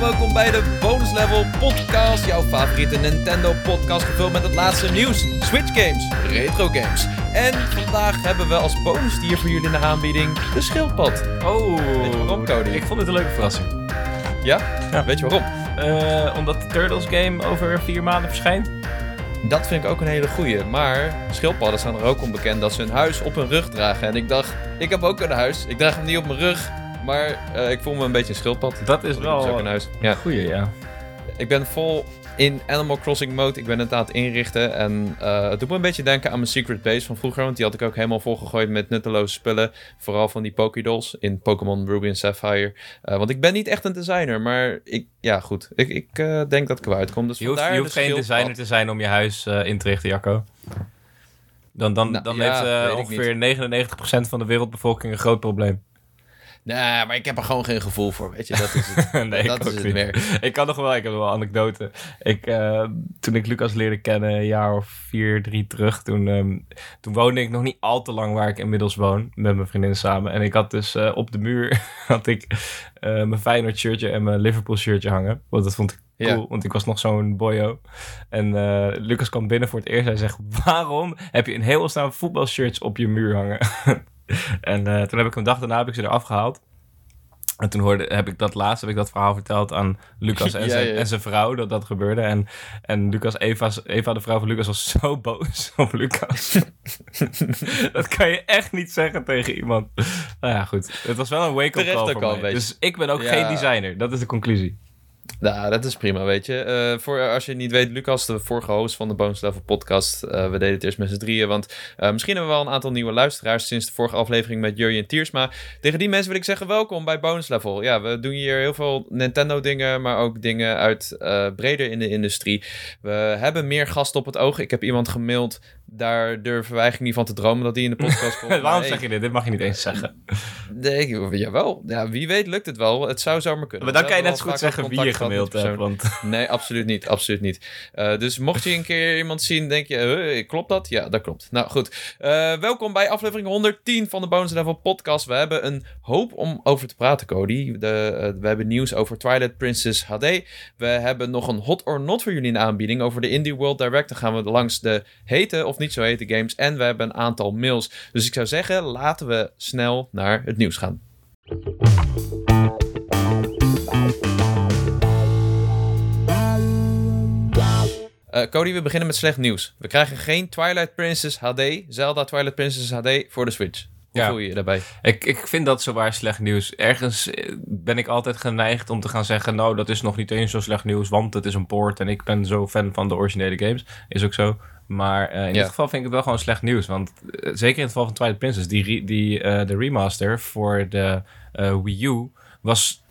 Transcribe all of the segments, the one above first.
welkom bij de Bonus Level Podcast. Jouw favoriete Nintendo podcast gevuld met het laatste nieuws, Switch games, retro games. En vandaag hebben we als bonusdier voor jullie in de aanbieding de schildpad. Oh, Weet je waarom, Cody? Ik vond het een leuke verrassing. Ja? Ja. Weet je waarom? Eh, omdat de Turtles game over vier maanden verschijnt. Dat vind ik ook een hele goeie. Maar schildpadden staan er ook onbekend dat ze hun huis op hun rug dragen. En ik dacht, ik heb ook een huis. Ik draag hem niet op mijn rug. Maar eh, ik voel me een beetje een schildpad. Dat is dus ook wel een huis. Ja. goeie, ja. Ik ben vol in Animal Crossing mode. Ik ben het aan het inrichten. En eh, het doet me een beetje denken aan mijn Secret Base van vroeger. Want die had ik ook helemaal volgegooid met nutteloze spullen. Vooral van die Pokidolls in Pokémon Ruby en Sapphire. Eh, want ik ben niet echt een designer. Maar ik, ja goed. Ik, ik denk dat ik eruit kom. Dus Je hoeft, je hoeft de geen designer te zijn om je huis in te richten, Jacco. Dan, dan, Nou, dan ja, heeft ongeveer 99% van de wereldbevolking een groot probleem. Nee, maar ik heb er gewoon geen gevoel voor. Weet je, dat is het. nee, dat ik is het meer. Ik kan nog wel, ik heb nog wel een anekdote. Ik, eh, toen ik Lucas leerde kennen, een jaar of vier, drie terug, toen, ehm, toen woonde ik nog niet al te lang waar ik inmiddels woon, met mijn vriendin samen. En ik had dus eh, op de muur had ik, eh, mijn Feyenoord shirtje en mijn Liverpool shirtje hangen. Want dat vond ik cool, want ik was nog zo'n boyo. En Lucas kwam binnen voor het eerst. Hij zegt, waarom heb je een heel snel voetbalshirts op je muur hangen? en eh, toen heb ik een dag daarna heb ik ze eraf gehaald. En toen hoorde, heb ik dat laatst, heb ik dat verhaal verteld aan Lucas en, Ja, zijn, ja. en zijn vrouw, dat dat gebeurde. En, en Lucas, Eva's, Eva, de vrouw van Lucas, was zo boos op Lucas. dat kan je echt niet zeggen tegen iemand. Nou ja, goed. Het was wel een wake-up call voor mij. Dus ik ben ook Ja. geen designer. Dat is de conclusie. Nou, dat is prima, weet je. Eh, voor, als je niet weet, Lucas, de vorige host van de Bonus Level podcast. eh, we deden het eerst met z'n drieën, want eh, misschien hebben we wel een aantal nieuwe luisteraars sinds de vorige aflevering met Jurjen Tiersma. Tegen die mensen wil ik zeggen, welkom bij Bonus Level. Ja, we doen hier heel veel Nintendo dingen, maar ook dingen uit breder in de industrie. We hebben meer gasten op het oog. Ik heb iemand gemaild, daar durven wij eigenlijk niet van te dromen dat die in de podcast komt. Waarom zeg je dit? Dit mag je niet eens zeggen. Nee, ik- jawel. Ja, wie weet lukt het wel. Het zou zomaar kunnen. Maar dan kan je net zo goed zeggen wie je gemaild hebt. Want Nee, absoluut niet. Absoluut niet. Eh, dus mocht je een keer iemand zien, denk je, "Huh, klopt dat? Ja, dat klopt. Nou goed. Eh, welkom bij aflevering 110 van de Bonus Level podcast. We hebben een hoop om over te praten, Cody. De, eh, we hebben nieuws over Twilight Princess HD. We hebben nog een hot or not voor jullie in aanbieding. Over de Indie World Direct. Dan gaan we langs de hete of niet zo hete games. En we hebben een aantal mails. Dus ik zou zeggen, laten we snel naar het nieuws gaan. Eh, Cody, we beginnen met slecht nieuws. We krijgen geen Twilight Princess HD, Zelda Twilight Princess HD voor de Switch. Hoe Ja. voel je je daarbij? ik, ik vind dat zowaar slecht nieuws. Ergens eh, ben ik altijd geneigd om te gaan zeggen... nou, dat is nog niet eens zo slecht nieuws, want het is een port... en ik ben zo fan van de originele games. Is ook zo. Maar eh, in Ja. dit geval vind ik het wel gewoon slecht nieuws. Want eh, zeker in het geval van Twilight Princess... die, die, eh, de remaster voor de Wii U was...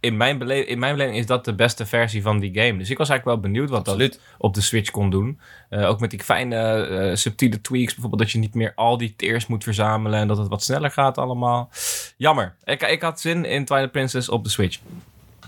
In mijn, bele- in mijn beleving is dat de beste versie van die game. Dus ik was eigenlijk wel benieuwd wat dat Absoluut. op de Switch kon doen. Ook met die fijne subtiele tweaks. Bijvoorbeeld dat je niet meer al die tears moet verzamelen. En dat het wat sneller gaat allemaal. Jammer. Ik, ik had zin in Twilight Princess op de Switch.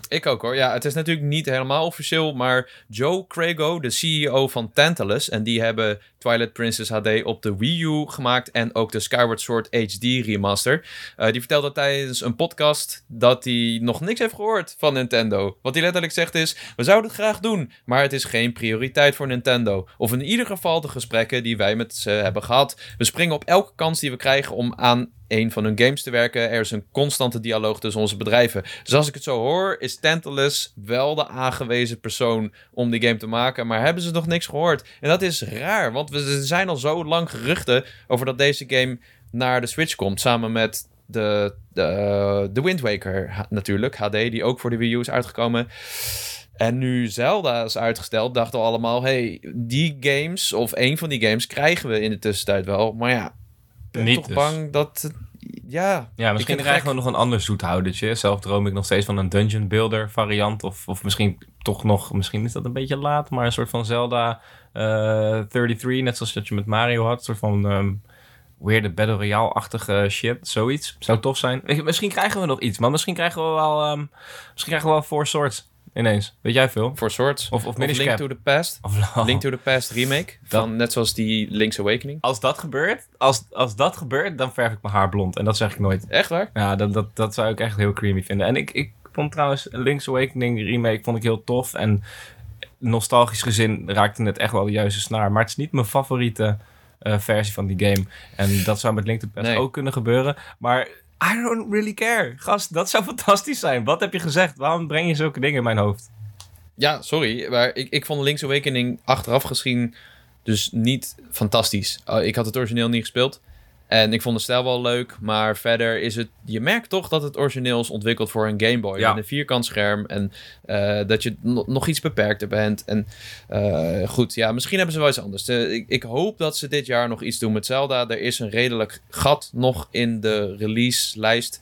Ik ook hoor. Ja, het is natuurlijk niet helemaal officieel, maar Joe Crago, de CEO van Tantalus, en die hebben Twilight Princess HD op de Wii U gemaakt en ook de Skyward Sword HD remaster. Eh, die vertelde tijdens een podcast dat hij nog niks heeft gehoord van Nintendo. Wat hij letterlijk zegt is, we zouden het graag doen, maar het is geen prioriteit voor Nintendo. Of in ieder geval de gesprekken die wij met ze hebben gehad. We springen op elke kans die we krijgen om aan een van hun games te werken. Er is een constante dialoog tussen onze bedrijven. Dus als ik het zo hoor, is Tantalus wel de aangewezen persoon om die game te maken. Maar hebben ze nog niks gehoord? En dat is raar, want we zijn al zo lang geruchten over dat deze game naar de Switch komt. Samen met de, de, de Wind Waker natuurlijk, HD, die ook voor de Wii U is uitgekomen. En nu Zelda is uitgesteld, dachten we allemaal... hey, die games, of één van die games, krijgen we in de tussentijd wel. Maar ja, ben Niet toch dus. bang dat... het- Ja, Ja, misschien het krijgen we nog een ander zoethoudertje. Zelf droom ik nog steeds van een dungeon builder variant. Of, of misschien toch nog, misschien is dat een beetje laat, maar een soort van Zelda eh 33, net zoals dat je met Mario had. Een soort van ehm weird Battle Royale-achtige shit, zoiets. Zou tof zijn. Ik- Misschien krijgen we nog iets, maar misschien krijgen we wel, ehm, misschien krijgen we wel Four Swords ineens. Weet jij veel? voor Swords. Of, of, Link to the Past. Of Link to the Past remake. Van, net zoals die Link's Awakening. Als dat gebeurt, als, als dat gebeurt, dan verf ik mijn haar blond. En dat zeg ik nooit. Echt waar? Ja, dat, dat, dat zou ik echt heel creamy vinden. En ik, ik vond trouwens Link's Awakening remake vond ik heel tof. En nostalgisch gezin raakte het echt wel de juiste snaar. Maar het is niet mijn favoriete eh, versie van die game. En dat zou met Link to the Past Nee. ook kunnen gebeuren. Maar I don't really care. Gast, dat zou fantastisch zijn. Wat heb je gezegd? Waarom breng je zulke dingen in mijn hoofd? Ja, sorry, maar ik, ik vond Link's Awakening achteraf gezien dus niet fantastisch. Uh, ik had het origineel niet gespeeld. En ik vond de stijl wel leuk, maar verder is het... Je merkt toch dat het origineel is ontwikkeld voor een Game Boy. Ja. Met een vierkant scherm en eh, dat je no- nog iets beperkter bent. En eh, goed, ja, misschien hebben ze wel iets anders. Ik, ik hoop dat ze dit jaar nog iets doen met Zelda. Er is een redelijk gat nog in de release-lijst.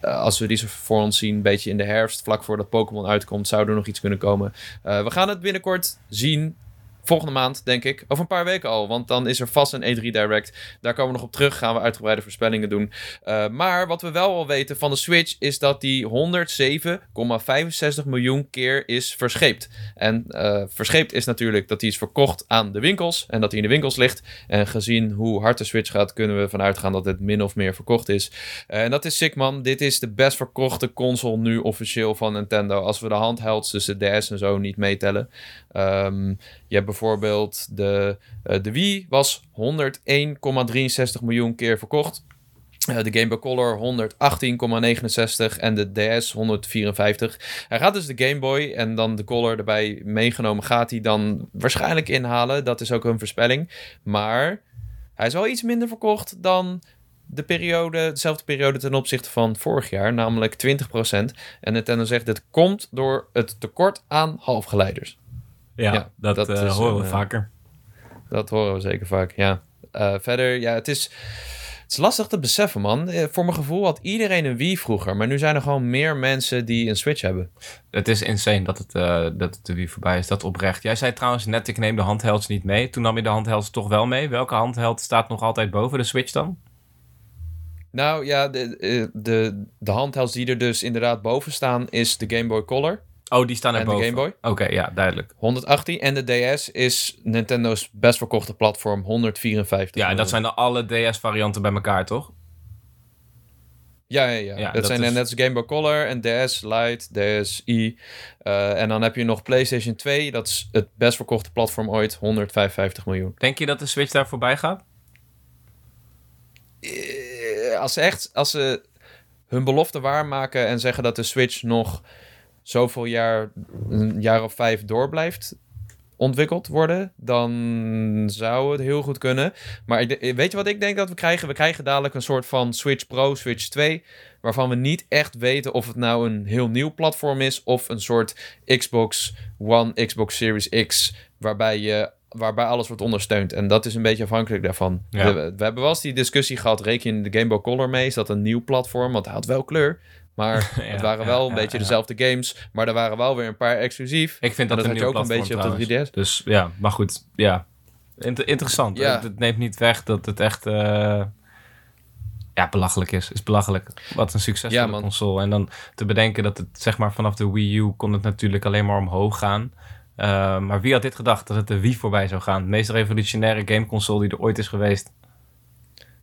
Eh, als we die zo voor ons zien, een beetje in de herfst, vlak voordat Pokémon uitkomt, zou er nog iets kunnen komen. We gaan het binnenkort zien. Volgende maand, denk ik. Over een paar weken al. Want dan is er vast een E3 Direct. Daar komen we nog op terug. Gaan we uitgebreide voorspellingen doen. Uh, maar wat we wel al weten van de Switch. Is dat die 107,65 miljoen keer is verscheept. En uh, verscheept is natuurlijk dat die is verkocht aan de winkels. En dat die in de winkels ligt. En gezien hoe hard de Switch gaat. Kunnen we vanuit gaan dat het min of meer verkocht is. En dat is sick man. Dit is de best verkochte console nu officieel van Nintendo. Als we de handhelds, dus de DS en zo niet meetellen. Um, je hebt bijvoorbeeld de, uh, de Wii was 101,63 miljoen keer verkocht. Uh, de Game Boy Color 118,69 en de DS 154. Hij gaat dus de Game Boy en dan de Color erbij meegenomen. Gaat hij dan waarschijnlijk inhalen. Dat is ook een voorspelling. Maar hij is wel iets minder verkocht dan de periode, dezelfde periode ten opzichte van vorig jaar, namelijk 20%. En Nintendo zegt dit komt door het tekort aan halfgeleiders. Ja, ja dat, dat uh, horen we een, vaker. Dat horen we zeker vaak, ja. Uh, verder, ja, het is, het is lastig te beseffen, man. Eh, Voor mijn gevoel had iedereen een Wii vroeger, maar nu zijn er gewoon meer mensen die een Switch hebben. Het is insane dat het, uh, dat het de Wii voorbij is, dat oprecht. Jij zei trouwens net, ik neem de handhelds niet mee. Toen nam je de handhelds toch wel mee. Welke handheld staat nog altijd boven de Switch dan? Nou ja, de, de, de handhelds die er dus inderdaad boven staan is de Game Boy Color. Oh, die staan er en boven. de Game Boy. Oké, okay, ja, duidelijk. 118 en de DS is Nintendo's best verkochte platform, 154. Ja, en dat zijn dan alle DS-varianten bij elkaar, toch? Ja, ja, ja. ja dat, dat, zijn is... net als Game Boy Color en DS Lite, DSi. Uh, en dan heb je nog PlayStation 2. Dat is het best verkochte platform ooit, 155 miljoen. Denk je dat de Switch daar voorbij gaat? Uh, als ze echt, als ze hun belofte waarmaken en zeggen dat de Switch nog zoveel jaar, een jaar of vijf door blijft ontwikkeld worden, dan zou het heel goed kunnen. Maar ik, weet je wat ik denk dat we krijgen? We krijgen dadelijk een soort van Switch Pro, Switch 2, waarvan we niet echt weten of het nou een heel nieuw platform is of een soort Xbox One, Xbox Series X, waarbij je waarbij alles wordt ondersteund. En dat is een beetje afhankelijk daarvan. Ja. We, we, hebben wel eens die discussie gehad, reken je de Game Boy Color mee? Is dat een nieuw platform? Want hij had wel kleur. Maar ja, het waren wel ja, een beetje dezelfde games. Maar er waren wel weer een paar exclusief. Ik vind dat, dat een ook een beetje trouwens. op de 3DS. Dus ja, maar goed. Ja, Inter interessant. Het, het, neemt niet weg dat het echt... Uh, ja, belachelijk is. is belachelijk. Wat een succesvolle ja, console. En dan te bedenken dat het, zeg maar, vanaf de Wii U kon het natuurlijk alleen maar omhoog gaan. Uh, maar wie had dit gedacht, dat het de Wii voorbij zou gaan? De meest revolutionaire gameconsole die er ooit is geweest.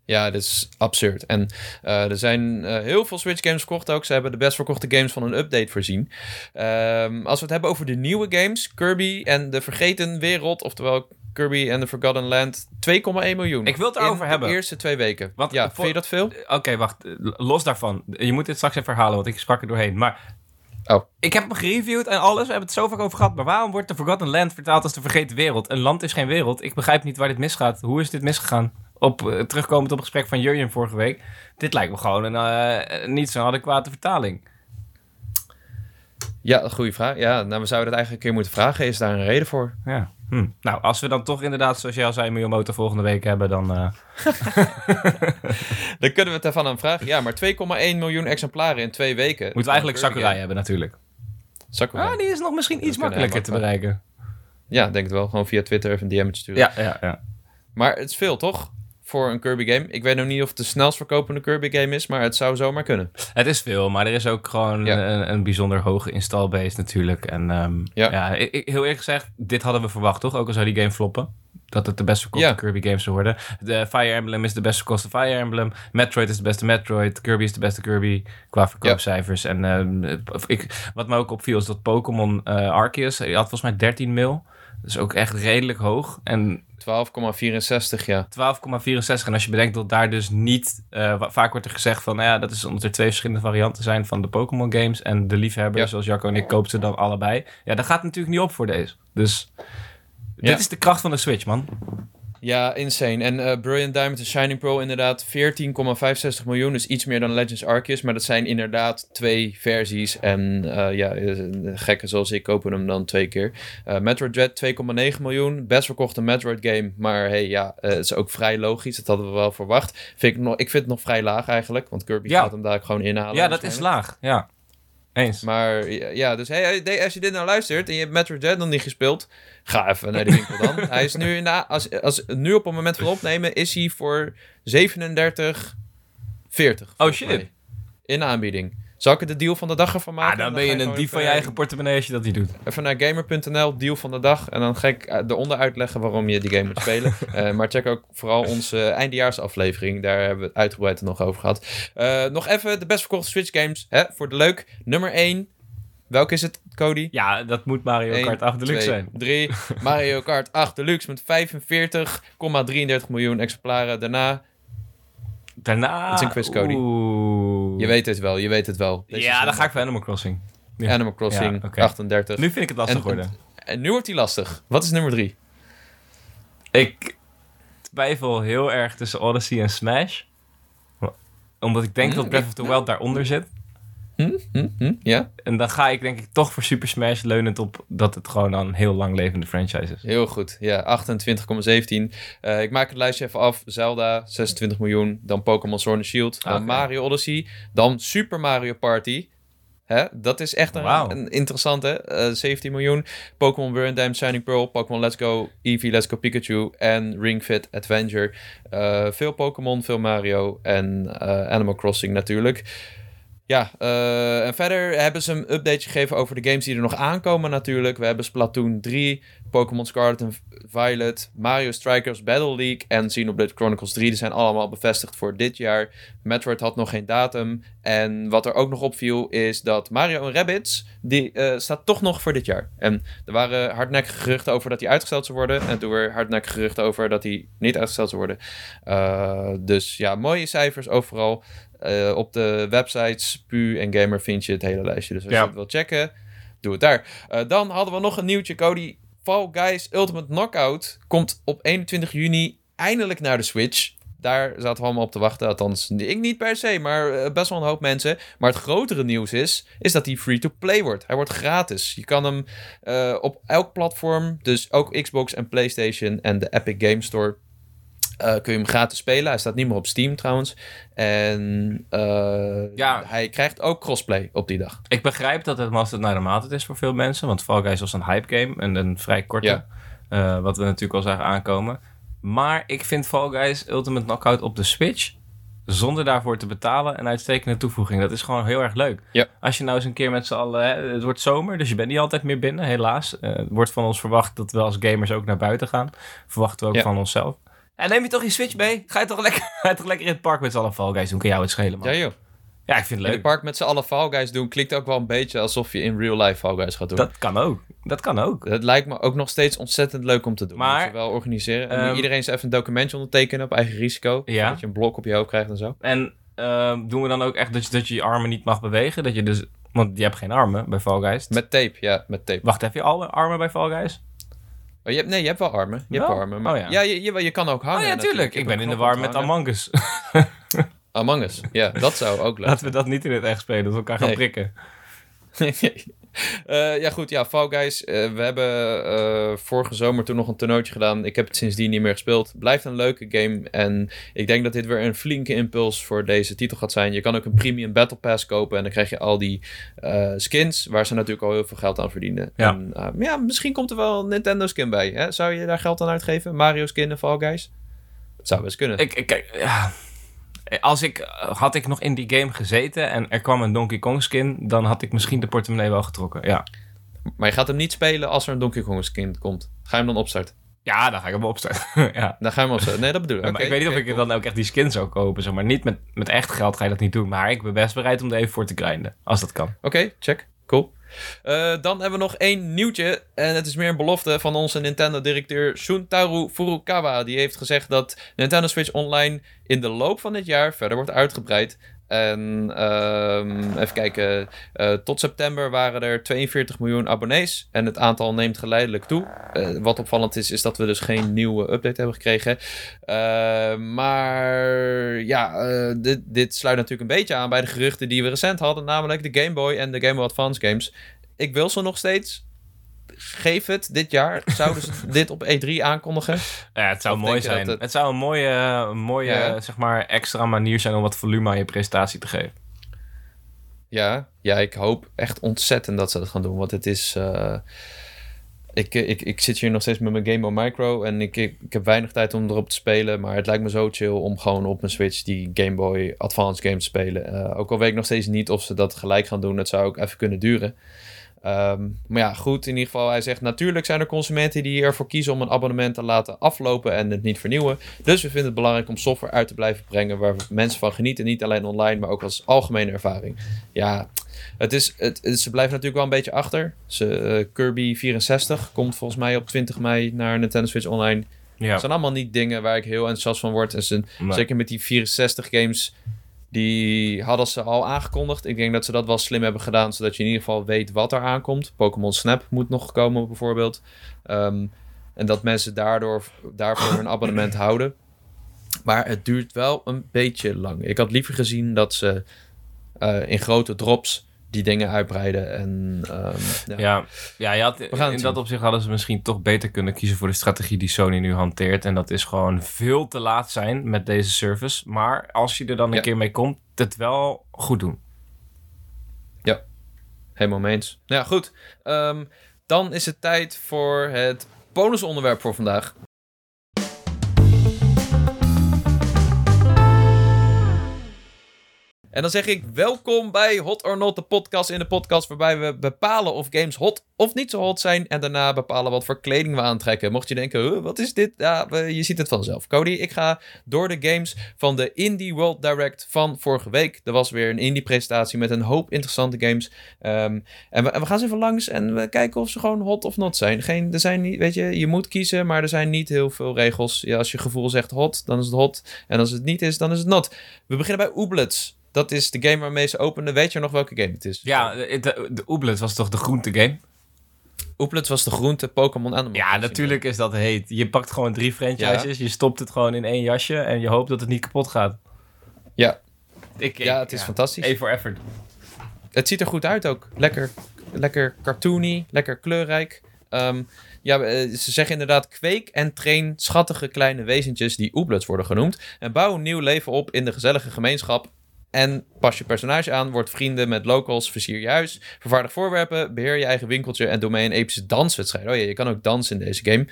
Ja, dat is absurd. En uh, er zijn uh, heel veel Switch games verkocht ook. Ze hebben de best verkochte games van een update voorzien. Um, als we het hebben over de nieuwe games, Kirby en de Vergeten Wereld, oftewel Kirby and the Forgotten Land, 2,1 miljoen. Ik wil het erover in hebben. de eerste twee weken. Want, ja, voor... vind je dat veel? Oké, okay, wacht. Los daarvan. Je moet dit straks even herhalen, want ik sprak er doorheen. Maar Oh. Ik heb hem gereviewd en alles. We hebben het zo vaak over gehad. Maar waarom wordt de Forgotten Land vertaald als de vergeten wereld? Een land is geen wereld. Ik begrijp niet waar dit misgaat. Hoe is dit misgegaan? Op, uh, terugkomend op het gesprek van Jurjen vorige week. Dit lijkt me gewoon een uh, niet zo'n adequate vertaling. Ja, goede vraag. Ja, nou, we zouden het eigenlijk een keer moeten vragen. Is daar een reden voor? Ja. Hm. Nou, als we dan toch inderdaad, zoals jij al zei, Miyamoto volgende week hebben, dan... Uh... dan kunnen we het ervan aan vragen. Ja, maar 2,1 miljoen exemplaren in twee weken. Moeten we eigenlijk Sakurai hebben natuurlijk. Sakurai. Ah, die is nog misschien iets makkelijker te bereiken. Ja, denk het wel. Gewoon via Twitter even een DM'tje sturen. Ja, ja, ja. Maar het is veel, toch? Voor een Kirby game. Ik weet nog niet of het de snelst verkopende Kirby game is, maar het zou zomaar kunnen. Het is veel, maar er is ook gewoon ja. een, een, bijzonder hoge installbase natuurlijk. En um, ja, ja ik, heel eerlijk gezegd, dit hadden we verwacht, toch? Ook al zou die game floppen. dat het de best verkochte Ja. Kirby games zou worden. De Fire Emblem is de best verkochte Fire Emblem. Metroid is de beste Metroid. Kirby is de beste Kirby qua verkoopcijfers. En ehm, ik, wat me ook opviel is dat Pokémon eh, Arceus, die had volgens mij 13 mil. Is ook echt redelijk hoog. En 12,64 ja. 12,64. En als je bedenkt dat daar dus niet... eh, vaak wordt er gezegd van... Nou ja, dat is omdat er twee verschillende varianten zijn van de Pokémon games. En de liefhebber, Ja. zoals Jacco en ik, koopt ze dan allebei. Ja, dat gaat natuurlijk niet op voor deze. Dus Ja. dit is de kracht van de Switch, man. Ja, insane. En eh, Brilliant Diamond en Shining Pearl inderdaad 14,65 miljoen. Dus iets meer dan Legends Arceus. Maar dat zijn inderdaad twee versies. En eh, ja, eh, gekken zoals ik kopen hem dan twee keer. Metroid Dread 2,9 miljoen. Best verkochte Metroid game. Maar hey, ja, het is ook vrij logisch. Dat hadden we wel verwacht. Vind ik, nog, ik vind het nog vrij laag eigenlijk. Want Kirby Ja. gaat hem daar gewoon inhalen. Ja, dat is laag. Ja, eens. Maar ja, dus hey, als je dit nou luistert en je hebt Metroid Dread nog niet gespeeld, ga even naar de winkel dan. hij is nu, de, als, als, nu op het moment van opnemen, is hij voor 37,40. Oh, shit. In aanbieding. Zal ik er de deal van de dag ervan maken? Ah, dan En ben je een dief van je eigen portemonnee als je dat niet doet. Even naar gamer.nl, deal van de dag. En dan ga ik eh, eronder uitleggen waarom je die game moet spelen. Eh, maar check ook vooral onze eindejaarsaflevering. Daar hebben we het uitgebreid nog over gehad. Eh, nog even de best verkochte Switch games. Hè, voor de leuk. Nummer 1. Welke is het, Cody? Ja, dat moet Mario 1, Kart 8 Deluxe 2, zijn. 3. Mario Kart 8 Deluxe met 45,33 miljoen exemplaren. Daarna, Daarna... Het is een quiz, Cody. Oeh. je weet het wel, je weet het wel. Deze Ja, dan ga ik voor Animal Crossing. Ja. Animal Crossing Ja, oké. 38. Nu vind ik het lastig En- worden. En nu wordt die lastig. Wat is nummer 3? Ik twijfel heel erg tussen Odyssey en Smash. Omdat ik denk Hm, dat Breath of the Wild daaronder zit. Hm? Hm? Hm? Ja? En dan ga ik denk ik toch voor Super Smash leunend op dat het gewoon een heel lang levende franchise is. Heel goed. Ja, 28,17. Eh, ik maak het lijstje even af. Zelda, 26 miljoen. Dan Pokémon Sword and Shield. Dan. Mario Odyssey. Dan Super Mario Party. Hè? Dat is echt een, interessante. eh 17 miljoen. Pokémon Diamond Shining Pearl. Pokémon Let's Go Eevee Let's Go Pikachu. En Ring Fit Adventure. Eh, veel Pokémon, veel Mario. En eh, Animal Crossing natuurlijk. Ja, eh, en verder hebben ze een update gegeven over de games die er nog aankomen natuurlijk. We hebben Splatoon 3, Pokémon Scarlet en Violet, Mario Strikers Battle League en Xenoblade Chronicles 3. Die zijn allemaal bevestigd voor dit jaar. Metroid had nog geen datum. En wat er ook nog opviel is dat Mario en Rabbids, die eh, staat toch nog voor dit jaar. En er waren hardnekkige geruchten over dat die uitgesteld zou worden. En toen weer hardnekkige geruchten over dat die niet uitgesteld zou worden. Eh, dus ja, mooie cijfers overal. Eh, op de websites Pu en Gamer vind je het hele lijstje. Dus als Ja. je het wilt checken, doe het daar. Eh, dan hadden we nog een nieuwtje, Cody. Fall Guys Ultimate Knockout komt op 21 juni eindelijk naar de Switch. Daar zaten we allemaal op te wachten. Althans, ik niet per se, maar eh, best wel een hoop mensen. Maar het grotere nieuws is, is dat hij free-to-play wordt. Hij wordt gratis. Je kan hem op elk platform, dus ook Xbox en PlayStation en de Epic Game Store, eh, kun je hem gratis spelen. Hij staat niet meer op Steam trouwens. En eh, Ja. hij krijgt ook crossplay op die dag. Ik begrijp dat het must naar de maaltijd is voor veel mensen. Want Fall Guys was een hype game. En een vrij korte. Ja. eh, wat we natuurlijk al zagen aankomen. Maar ik vind Fall Guys Ultimate Knockout op de Switch... zonder daarvoor te betalen een uitstekende toevoeging. Dat is gewoon heel erg leuk. Ja. Als je nou eens een keer met z'n allen... Hè, het wordt zomer, dus je bent niet altijd meer binnen, helaas. Het wordt van ons verwacht dat we als gamers ook naar buiten gaan. Verwachten we ook van onszelf. En neem je toch je Switch mee? Ga je toch lekker, ga je toch lekker in het park met z'n allen Fall Guys doen? Kan jou het schelen, man. Ja Ja, joh. ik vind het In het leuk. park met z'n allen Fall Guys doen klinkt ook wel een beetje alsof je in real life Fall Guys gaat doen. Dat kan ook. Dat kan ook. Het lijkt me ook nog steeds ontzettend leuk om te doen. Maar- Moet je wel organiseren. En Ehm, iedereen eens even een documentje ondertekenen op eigen risico. Ja. Dat je een blok op je hoofd krijgt en zo. En ehm, doen we dan ook echt dat je, dat je je armen niet mag bewegen? Dat je dus, want je hebt geen armen bij Fall Guys. Met tape, ja, met tape. Wacht, heb je al armen bij Fall Guys? Oh, je hebt, nee, je hebt wel armen. Je hebt Wel? armen. Maar, Oh, ja. ja. je, je, je kan ook hangen. oh ja, tuurlijk. Ik ben in de war met. Among Us. Among Us. Ja, dat zou ook leuk Laten we dat niet in het echt spelen, dat we elkaar gaan Nee. prikken. Eh, ja, goed. Ja, Fall Guys. eh, we hebben eh, vorige zomer toen nog een toernooitje gedaan. Ik heb het sindsdien niet meer gespeeld. Blijft een leuke game. En ik denk dat dit weer een flinke impuls voor deze titel gaat zijn. Je kan ook een premium Battle Pass kopen. En dan krijg je al die skins. Waar ze natuurlijk al heel veel geld aan verdienen. Ja. En, eh, ja, misschien komt er wel een Nintendo skin bij. Hè? Zou je daar geld aan uitgeven? Mario skin en Fall Guys? Dat zou best kunnen. Ik, ik, kijk, ja. Als ik, had ik nog in die game gezeten en er kwam een Donkey Kong skin, dan had ik misschien de portemonnee wel getrokken. Ja. Maar je gaat hem niet spelen als er een Donkey Kong skin komt. Ga je hem dan opstarten? Ja, dan ga ik hem opzetten. ja. Dan gaan we opzetten. Nee, dat bedoel ik. Ja, ik weet niet of ik dan ook echt die skin zou kopen. Zeg maar niet met, met echt geld ga je dat niet doen. Maar ik ben best bereid om er even voor te grinden. Als dat kan. Oké, check. Cool. Eh, dan hebben we nog één nieuwtje. En het is meer een belofte van onze Nintendo-directeur Shuntaro Furukawa. Die heeft gezegd dat Nintendo Switch Online in de loop van dit jaar verder wordt uitgebreid. En ehm, even kijken. eh, tot september waren er 42 miljoen abonnees. En het aantal neemt geleidelijk toe. Eh, wat opvallend is, is dat we dus geen nieuwe update hebben gekregen. Eh, maar ja, dit, dit sluit natuurlijk een beetje aan bij de geruchten die we recent hadden. Namelijk de Game Boy en de Game Boy Advance games. Ik wil ze nog steeds. Geef het dit jaar. Zouden ze dit op E3 aankondigen? Ja, het zou Of mooi zijn. het- Het... zou een mooie, een mooie Ja. zeg maar, extra manier zijn om wat volume aan je presentatie te geven. Ja, ja, ik hoop echt ontzettend dat ze dat gaan doen. Want het is. eh, ik, ik, ik zit hier nog steeds met mijn Game Boy Micro. En ik, ik, ik heb weinig tijd om erop te spelen. Maar het lijkt me zo chill om gewoon op mijn Switch die Game Boy Advance games te spelen. Eh, ook al weet ik nog steeds niet of ze dat gelijk gaan doen. Het zou ook even kunnen duren. Ehm, maar ja, goed. In ieder geval, hij zegt natuurlijk zijn er consumenten die ervoor kiezen om een abonnement te laten aflopen en het niet vernieuwen. Dus we vinden het belangrijk om software uit te blijven brengen waar mensen van genieten. Niet alleen online, maar ook als algemene ervaring. Ja, het is, het, het- ze blijven natuurlijk wel een beetje achter. Ze, eh, Kirby 64 komt volgens mij op 20 mei naar Nintendo Switch Online. Ja. Het zijn allemaal niet dingen waar ik heel enthousiast van word. En ze, Nee. Zeker met die 64 games, die hadden ze al aangekondigd. Ik denk dat ze dat wel slim hebben gedaan, zodat je in ieder geval weet wat er aankomt. Pokémon Snap moet nog komen bijvoorbeeld. Ehm, en dat mensen daardoor, daarvoor hun abonnement houden. Maar het duurt wel een beetje lang. Ik had liever gezien dat ze eh, in grote drops die dingen uitbreiden. En, ehm, ja. Ja, ja je had, in zien. dat opzicht hadden ze misschien toch beter kunnen kiezen voor de strategie die Sony nu hanteert. En dat is gewoon veel te laat zijn met deze service. Maar als je er dan een Ja. keer mee komt, het wel goed doen. Helemaal mee eens. Nou ja, goed. Ehm, dan is het tijd voor het bonusonderwerp voor vandaag. En dan zeg ik welkom bij Hot or Not, de podcast in de podcast waarbij we bepalen of games hot of niet zo hot zijn en daarna bepalen wat voor kleding we aantrekken. Mocht je denken, huh, wat is dit? Ja, je ziet het vanzelf. Cody, ik ga door de games van de Indie World Direct van vorige week. Er was weer een indie presentatie met een hoop interessante games. Ehm, en, we, en we gaan ze even langs en we kijken of ze gewoon hot of not zijn. Geen, er zijn niet, weet je, je moet kiezen, maar er zijn niet heel veel regels. Ja, als je gevoel zegt hot, dan is het hot. En als het niet is, dan is het not. We beginnen bij Ooblets. Dat is de game waarmee ze openen. Weet je nog welke game het is? Ja, de, de, de Ooblet was toch de groente game? Ooblets was de groente Pokémon Animal. Ja, natuurlijk is dat heet. Je pakt gewoon drie franchises, je stopt het gewoon in één jasje en je hoopt dat het niet kapot gaat. Ja, Ik, ja het is fantastisch. A for effort. Het ziet er goed uit ook. Lekker, lekker cartoony, lekker kleurrijk. Ehm, ja, eh, ze zeggen inderdaad kweek en train schattige kleine wezentjes die Ooblets worden genoemd. En bouw een nieuw leven op in de gezellige gemeenschap. En pas je personage aan, word vrienden met locals, versier je huis, vervaardig voorwerpen, beheer je eigen winkeltje en doe mee een epische danswedstrijd. Oh ja, je kan ook dansen in deze game.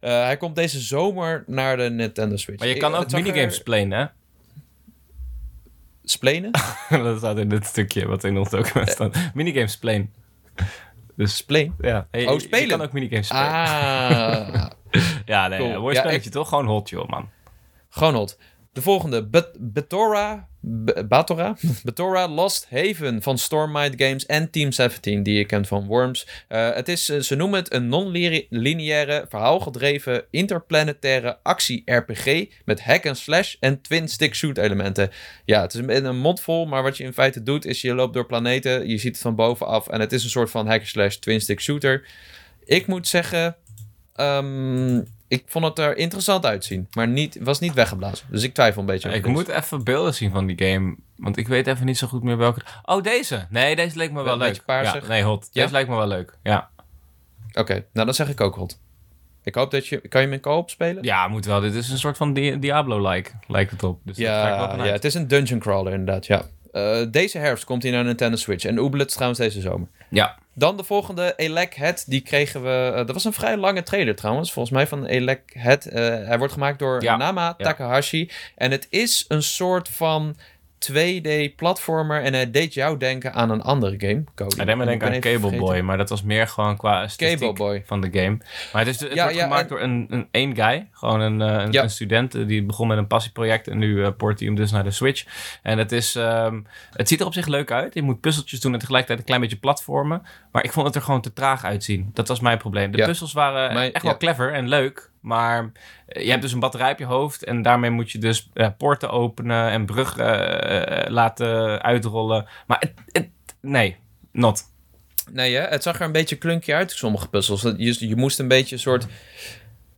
Eh, hij komt deze zomer naar de Nintendo Switch. Maar je kan Eh, ook er- minigames playen, hè? Splenen? dat staat in dit stukje wat in ons document staat. Minigames playen. Dus Spleen? ja, hey, Oh, je- spelen. Je kan ook minigames spelen. Ah, Ja, nee, cool. een mooi Ja, spelletje toch? Gewoon hot, joh, man. Gewoon hot. De volgende, Bet- Betora, Be- Batora, Betora Lost Haven van Stormlight Games en Team 17, die je kent van Worms. Eh, het is, eh, ze noemen het een non-lineaire, verhaalgedreven, interplanetaire actie-RPG met hack-and-slash en twin-stick-shoot elementen. Ja, het is een, een mond vol, maar wat je in feite doet is je loopt door planeten, je ziet het van bovenaf en het is een soort van hack-and-slash twin-stick-shooter. Ik moet zeggen, ehm, ik vond het er interessant uitzien, maar niet, was niet weggeblazen. Dus ik twijfel een beetje. Ik moet even beelden zien van die game. Want ik weet even niet zo goed meer welke. Oh, deze. Nee, deze leek me wel Wel een leuk. beetje paarsig. Ja, nee, hot. Ja? Deze lijkt me wel leuk. Ja. Oké, nou dan zeg ik ook hot. Ik hoop dat je... Kan je hem in co-op spelen? ja, moet wel. Dit is een soort van Di- Diablo-like. Lijkt het op. Dus ja, ja, het is een dungeon crawler inderdaad, ja. Eh, deze herfst komt hij naar Nintendo Switch. En Ooblets trouwens deze zomer. Ja. Dan de volgende, Elec Head. Die kregen we... eh, dat was een vrij lange trailer trouwens. Volgens mij van Elec Head. Eh, hij wordt gemaakt door Ja, Nama Takahashi. En het is een soort van 2D-platformer en hij deed jou denken aan een andere game, Cody. Hij deed me denken aan Cable Boy, maar dat was meer gewoon qua Cable Boy. van de game. Maar het, is, het Ja, wordt ja, gemaakt en- door een, een één guy, gewoon een, eh, een, Ja. een student eh, die begon met een passieproject en nu port hij hem dus naar de Switch. En het is, ehm, het ziet er op zich leuk uit. Je moet puzzeltjes doen en tegelijkertijd een klein beetje platformen. Maar ik vond het er gewoon te traag uitzien. Dat was mijn probleem. De puzzels waren Mijn- echt wel clever en leuk. Maar eh, je hebt dus een batterij op je hoofd. En daarmee moet je dus eh, poorten openen en bruggen eh, laten uitrollen. Maar het, nee, not. Nee, hè? het zag er een beetje klunky uit, sommige puzzels. Je, je moest een beetje een soort...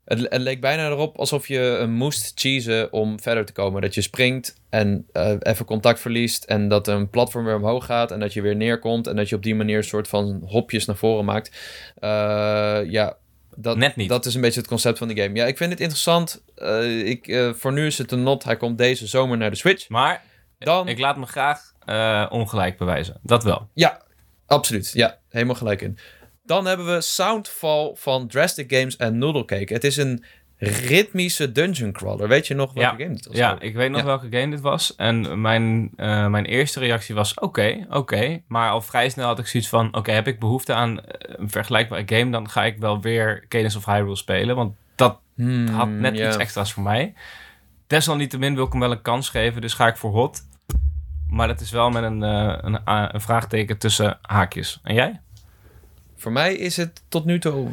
Het, leek bijna erop alsof je moest cheesen om verder te komen. Dat je springt en even contact verliest... en dat een platform weer omhoog gaat en dat je weer neerkomt... en dat je op die manier een soort van hopjes naar voren maakt. Ja, dat, Net niet. dat is een beetje het concept van de game. Ja, ik vind het interessant. Eh, ik, eh, voor nu is het een not. Hij komt deze zomer naar de Switch. Maar Dan... ik laat me graag eh, ongelijk bewijzen. Dat wel. Ja, absoluut. Ja, helemaal gelijk in. Dan hebben we Soundfall van Drastic Games en Noodle Cake. Het is een ritmische dungeon crawler. Weet je nog welke Ja, game dit was? Ja, ik weet nog Ja. welke game dit was. En mijn, eh, mijn eerste reactie was oké, oké. Maar al vrij snel had ik zoiets van... Oké, heb ik behoefte aan eh, een vergelijkbare game... dan ga ik wel weer Cadence of Hyrule spelen. Want dat Hmm, had net iets extra's voor mij. Desalniettemin wil ik hem wel een kans geven. Dus ga ik voor hot. Maar dat is wel met een, eh, een vraagteken tussen haakjes. En jij? Voor mij is het tot nu toe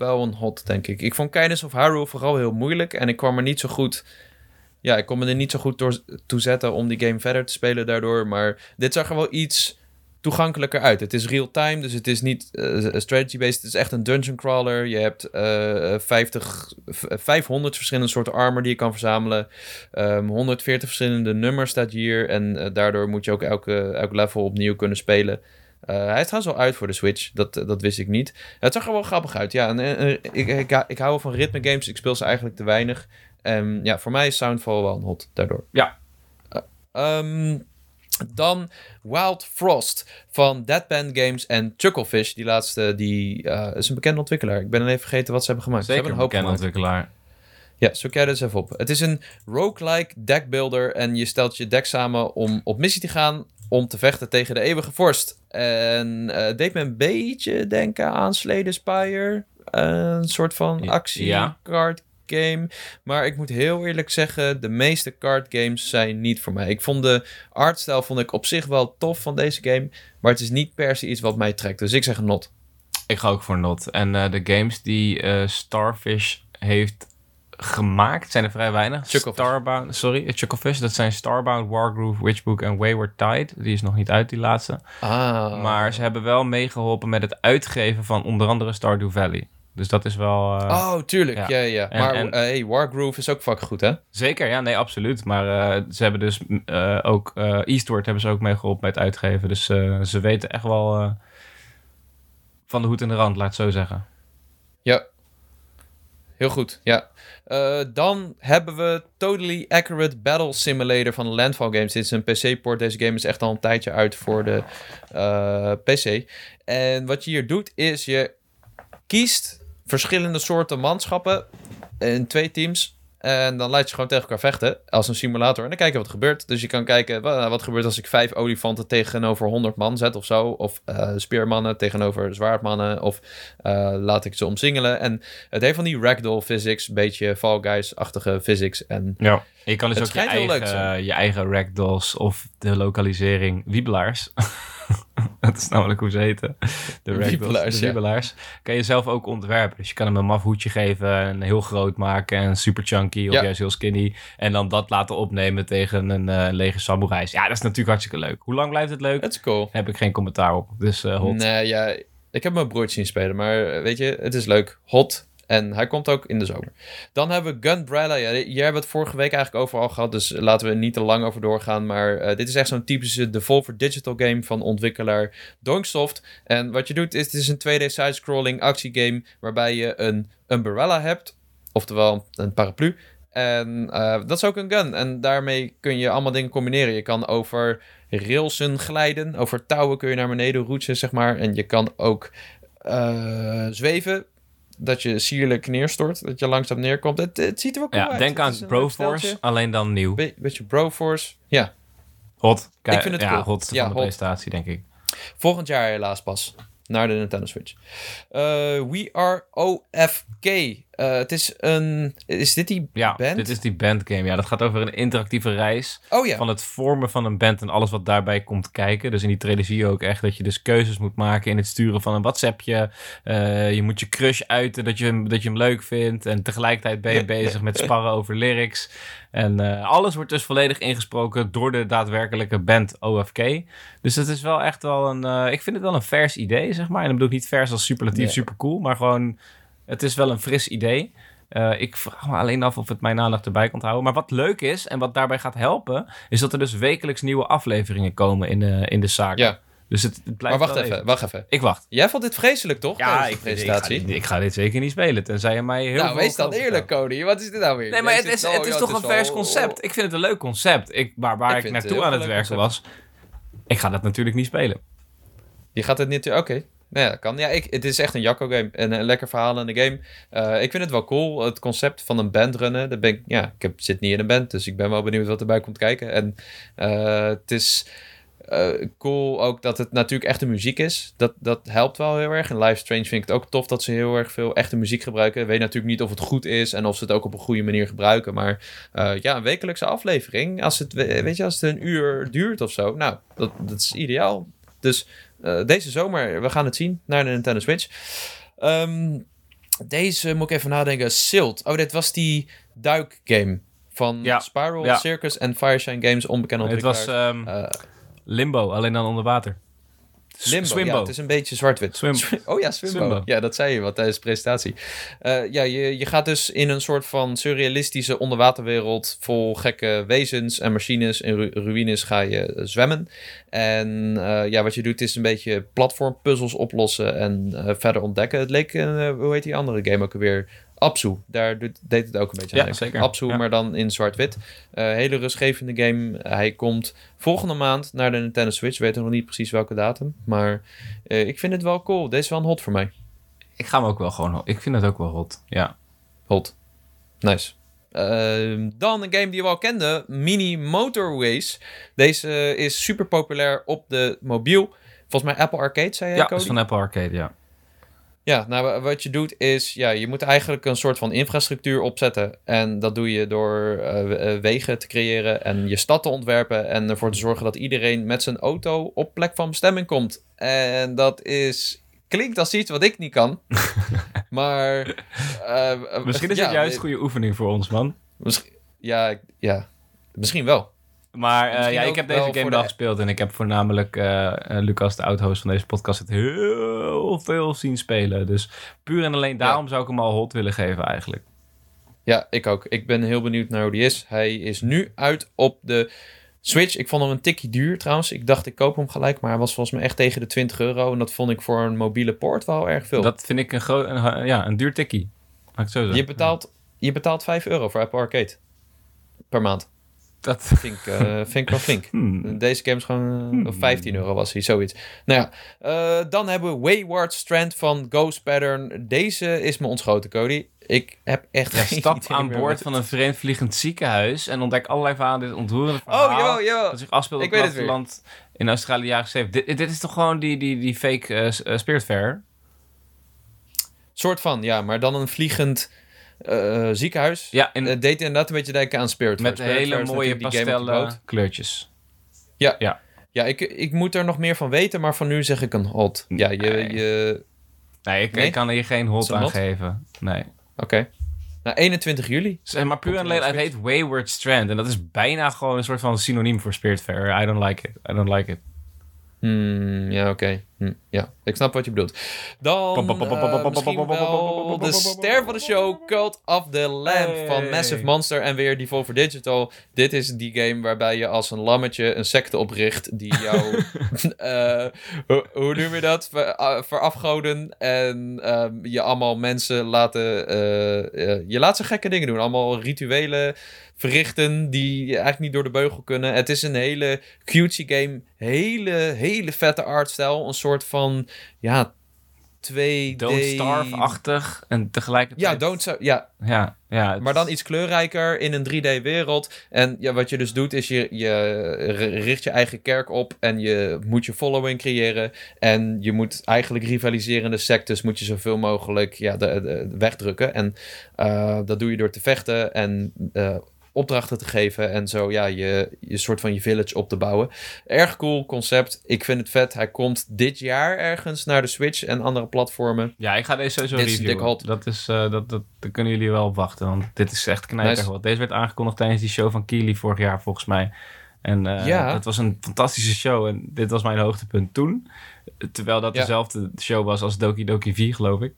wel een hot, denk ik. Ik vond Kindness of Hyrule vooral heel moeilijk. En ik kwam er niet zo goed... Ja, ik kon me er niet zo goed door toe zetten om die game verder te spelen daardoor. Maar dit zag er wel iets toegankelijker uit. Het is real-time, dus het is niet eh, strategy-based. Het is echt een dungeon crawler. Je hebt eh 50, v- 500 verschillende soorten armor die je kan verzamelen. Ehm 140 verschillende nummers staat hier. En eh, daardoor moet je ook elke, elk level opnieuw kunnen spelen. Eh, hij is trouwens al uit voor de Switch. Dat, eh, dat wist ik niet. Het zag er wel grappig uit. Ja, en, ik, ik, ik hou wel van ritme games. Ik speel ze eigenlijk te weinig. En ja, voor mij is Soundfall wel een hot daardoor. Ja. Ehm, dan Wild Frost van Deadpan Games en Chucklefish. Die laatste die, eh, is een bekende ontwikkelaar. Ik ben even vergeten wat ze hebben gemaakt. Zeker ze een hebben een hoop bekende gemaakt. ontwikkelaar. Ja, zoek jij dus even op. Het is een roguelike deckbuilder en je stelt je deck samen om op missie te gaan om te vechten tegen de eeuwige vorst. En het deed me een beetje denken aan Slay the Spire. een soort van Ja. actie Ja. card game. Maar ik moet heel eerlijk zeggen, de meeste card games zijn niet voor mij. Ik vond de artstyle vond ik op zich wel tof van deze game, maar het is niet per se iets wat mij trekt. Dus ik zeg not. Ik ga ook voor not. En eh, de games die eh, Starfish heeft gemaakt zijn er vrij weinig. Starbound, sorry, eh, Chucklefish. Dat zijn Starbound, Wargroove, Witchbook en Wayward Tide. Die is nog niet uit, die laatste. Ah. Maar ze hebben wel meegeholpen met het uitgeven van onder andere Stardew Valley. Dus dat is wel... eh, Oh, tuurlijk. Ja. Ja, ja. ja. En- maar en- eh, hey, Wargroove is ook fucking goed, hè? Zeker, ja, nee, absoluut. Maar ze hebben dus ook... Eastward hebben ze ook meegeholpen met uitgeven. Dus ze weten echt wel van de hoed en de rand, laat het zo zeggen. Ja. Heel goed, ja. Eh, dan hebben we Totally Accurate Battle Simulator van Landfall Games. Dit is een PC-port. Deze game is echt al een tijdje uit voor de eh, PC. En wat je hier doet, is je kiest verschillende soorten manschappen in twee teams. En dan laat je gewoon tegen elkaar vechten als een simulator. En dan kijken wat er gebeurt. Dus je kan kijken wa- wat gebeurt als ik vijf olifanten tegenover 100 man zet of zo. Of eh, speermannen tegenover zwaardmannen. Of eh, laat ik ze omsingelen. En het heeft van die ragdoll physics. Een beetje Fall Guys-achtige physics. En Ja. Je kan dus ook je eigen, je eigen ragdolls of de lokalisering wiebelaars. dat is namelijk hoe ze heten. De Wiebelaars, de ja. Kan je zelf ook ontwerpen. Dus je kan hem een maf hoedje geven en heel groot maken en super chunky of Ja. juist heel skinny. En dan dat laten opnemen tegen een eh leger samurais. Ja, dat is natuurlijk hartstikke leuk. Hoe lang blijft het leuk? het is cool. Heb ik geen commentaar op. Dus eh hot. Nee, ja, ik heb mijn broertje zien spelen, maar eh, weet je, het is leuk. Hot. En hij komt ook in de zomer. Dan hebben we Gunbrella. Ja, hebben we het vorige week eigenlijk overal gehad, dus laten we er niet te lang over doorgaan. Maar eh, dit is echt zo'n typische Devolver Digital game van ontwikkelaar Donksoft. En wat je doet, is het is een 2D side-scrolling actiegame waarbij je een Umbrella hebt, oftewel een paraplu. En eh, dat is ook een gun. En daarmee kun je allemaal dingen combineren. Je kan over railsen glijden. Over touwen kun je naar beneden roetsen, zeg maar. En je kan ook eh, zweven. Dat je sierlijk neerstort. Dat je langzaam neerkomt. Het, het ziet er wel cool Ja, uit. denk aan Broforce, alleen dan nieuw. Be beetje Broforce. Ja. Hot. Ik vind het ja, cool. hot Ja, van de hot. prestatie, denk ik. Volgend jaar helaas pas. Naar de Nintendo Switch. Eh, We Are OFK. Eh, het is een... Is dit die Ja, band? dit is die bandgame. Ja, dat gaat over een interactieve reis Oh ja. van het vormen van een band en alles wat daarbij komt kijken. Dus in die trailer zie je ook echt dat je dus keuzes moet maken in het sturen van een WhatsAppje. Eh, je moet je crush uiten dat je, hem, dat je hem leuk vindt. En tegelijkertijd ben je bezig met sparren over lyrics. En eh, alles wordt dus volledig ingesproken door de daadwerkelijke band OFK. Dus het is wel echt wel een... ik vind het wel een vers idee, zeg maar. En dan bedoel ik niet vers als superlatief, Nee. super cool. Maar gewoon, het is wel een fris idee. Eh, ik vraag me alleen af of het mijn aandacht erbij kan houden. Maar wat leuk is en wat daarbij gaat helpen, is dat er dus wekelijks nieuwe afleveringen komen in de, in de zaak. Ja. Dus het, het Maar blijft wacht wel even, wacht even. Ik wacht. Jij vond dit vreselijk, toch? Ja, ik, de ik, ga, presentatie. dit- ik ga dit zeker niet spelen, tenzij je mij heel nou, wees dan eerlijk. Cody. Wat is dit nou weer? Nee, maar het is, het is toch een vers concept. Ik vind het een leuk concept. Ik, waar waar Ik ik, naartoe aan het werken was, ik ga dat natuurlijk niet spelen. Je gaat het niet... Oké. Ja, dat kan. Ja, ik, het is echt een Jacco-game. En een lekker verhaal in de game. Eh, ik vind het wel cool, het concept van een band runnen. Dat ben ik, ja, ik heb, zit niet in een band, dus ik ben wel benieuwd wat erbij komt kijken. En eh, het is eh, cool ook dat het natuurlijk echte muziek is. Dat, dat helpt wel heel erg. In Live Strange vind ik het ook tof dat ze heel erg veel echte muziek gebruiken. Ik weet natuurlijk niet of het goed is en of ze het ook op een goede manier gebruiken. Maar ja, een wekelijkse aflevering. Als het, we- weet je, als het een uur duurt of zo. Nou, dat, dat is ideaal. Dus eh, deze zomer, we gaan het zien naar de Nintendo Switch. Ehm, deze moet ik even nadenken. Silt. Oh, dit was die duikgame van Ja, Spiral ja. Circus en Fireshine Games, onbekende Het was ehm, Eh, Limbo, alleen dan onder water. Limbo, Swimbo. ja, het is een beetje zwart-wit. Swim- Oh ja, Swimbo. Swimbo. Ja, dat zei je wat tijdens de presentatie. Eh, ja, je, je gaat dus in een soort van surrealistische onderwaterwereld vol gekke wezens en machines en ru- ruïnes ga je eh, zwemmen. En eh, ja, wat je doet is een beetje platformpuzzels oplossen en verder ontdekken. Het leek, hoe heet die andere game ook alweer? Absu, daar deed het ook een beetje Ja, aan. denken. zeker. Absu, Ja. maar dan in zwart-wit. Eh, hele rustgevende game. Hij komt volgende maand naar de Nintendo Switch. We weten nog niet precies welke datum. Maar eh, ik vind het wel cool. Deze is wel een hot voor mij. Ik ga hem ook wel gewoon... Ik vind het ook wel hot, ja. Hot. Nice. Ehm, dan een game die we al kenden. Mini Motorways. Deze is super populair op de mobiel. Volgens mij Apple Arcade, zei jij, Ja, Cody? is van Apple Arcade, ja. Ja, nou, wa- wat je doet is, ja, je moet eigenlijk een soort van infrastructuur opzetten. En dat doe je door eh, eh, wegen te creëren en je stad te ontwerpen. En ervoor te zorgen dat iedereen met zijn auto op plek van bestemming komt. En dat is, klinkt als iets wat ik niet kan. maar... eh, Misschien is ja, het juist goede oefening voor ons, man. misschien- ja, ja, misschien wel. Maar eh, ja, ik heb deze game de- wel gespeeld. En ik heb voornamelijk eh, eh, Lucas, de oud-host van deze podcast, het heel veel zien spelen. Dus puur en alleen daarom zou ik hem al hot willen geven eigenlijk. Ja, ik ook. Ik ben heel benieuwd naar hoe die is. Hij is nu uit op de Switch. Ik vond hem een tikje duur trouwens. Ik dacht ik koop hem gelijk, maar hij was volgens mij echt tegen de 20 euro. En dat vond ik voor een mobiele poort wel erg veel. Dat vind ik een, gro- een, ja, een duur tikkie. Zo je, betaalt, je betaalt 5 euro voor Apple Arcade per maand. Dat, Vind ik, eh, vind ik wel flink. Hmm. Deze game is gewoon... eh, Of 15 euro was hij, zoiets. Nou ja, eh, dan hebben we Wayward Strand van Ghost Pattern. Deze is me ontschoten, Cody. Ik heb echt Ja, geen stap aan boord van een vreemd vliegend ziekenhuis en ontdek allerlei verhalen dit ontroerende Oh, verhaal. jawel, jawel. Dat zich afspeelt Ik op het weet het weer. platteland in Australië jaren 70. Dit, dit is toch gewoon die, die, die fake eh, eh, Spirit Fair? Soort van, ja, maar dan een vliegend eh, ziekenhuis. Ja, in, Het deed inderdaad een beetje denken aan Spirit met. Spirit hele mooie pastellen boot. kleurtjes. Ja, ik, ik moet er nog meer van weten, maar van nu zeg ik een hot. Ja, je... Nee. je Nee, ik, Nee? ik kan hier geen hot aan not? geven. Nee. Oké. Nou, 21 juli. Zeg maar puur en alleen, het heet Wayward Strand. En dat is bijna gewoon een soort van synoniem voor Spirit Fair. I don't like it. I don't like it. Hmm, ja, oké. Hm, ja, ik snap wat je bedoelt. Dan eh, misschien wel de ster van de show, Cult of the Lamb van. Massive Monster en weer Devolver Digital. Dit is die game waarbij je als een lammetje een secte opricht die jou, eh, hoe, hoe noem je dat, Ver, ah, verafgoden en ehm, je allemaal mensen laten, eh, eh, je laat ze gekke dingen doen. Allemaal rituelen verrichten die eigenlijk niet door de beugel kunnen. Het is een hele cutesy game. Hele, hele vette artstijl. Een soort van, ja, 2D... Don't Starve-achtig en tegelijkertijd... Ja, Don't Starve, ja. Ja, ja. Maar dan iets kleurrijker in een 3D-wereld. En ja, wat je dus doet, is je, je richt je eigen kerk op en je moet je following creëren. En je moet eigenlijk rivaliserende sectes moet je zoveel mogelijk ja, de, de- wegdrukken. En eh, dat doe je door te vechten en eh, opdrachten te geven en zo ja, je, je soort van je village op te bouwen. Erg cool concept. Ik vind het vet. Hij komt dit jaar ergens naar de Switch en andere platformen. Ja, ik ga deze sowieso Dit is reviewen. dik hot. Dat is, eh, dat, dat, daar kunnen jullie wel op wachten, want dit is echt knijter Nice. wat. Deze werd aangekondigd tijdens die show van Keely vorig jaar, volgens mij. En eh Ja. dat was een fantastische show en dit was mijn hoogtepunt toen. Terwijl dat Ja. dezelfde show was als Doki Doki 4, geloof ik.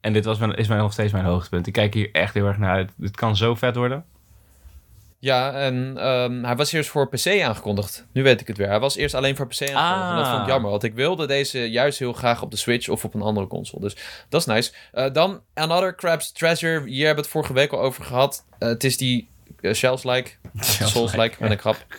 En dit was mijn, is mijn, nog steeds mijn hoogtepunt. Ik kijk hier echt heel erg naar uit. Het kan zo vet worden. Ja, en ehm, hij was eerst voor PC aangekondigd. Nu weet ik het weer. Hij was eerst alleen voor PC aangekondigd. En dat vond ik Ah. jammer, want ik wilde deze juist heel graag op de Switch of op een andere console. Dus dat is nice. Eh, dan Another Crab's Treasure. Hier hebben we het vorige week al over gehad. Eh, het is die eh, Shells-like, Souls-like, met een grap.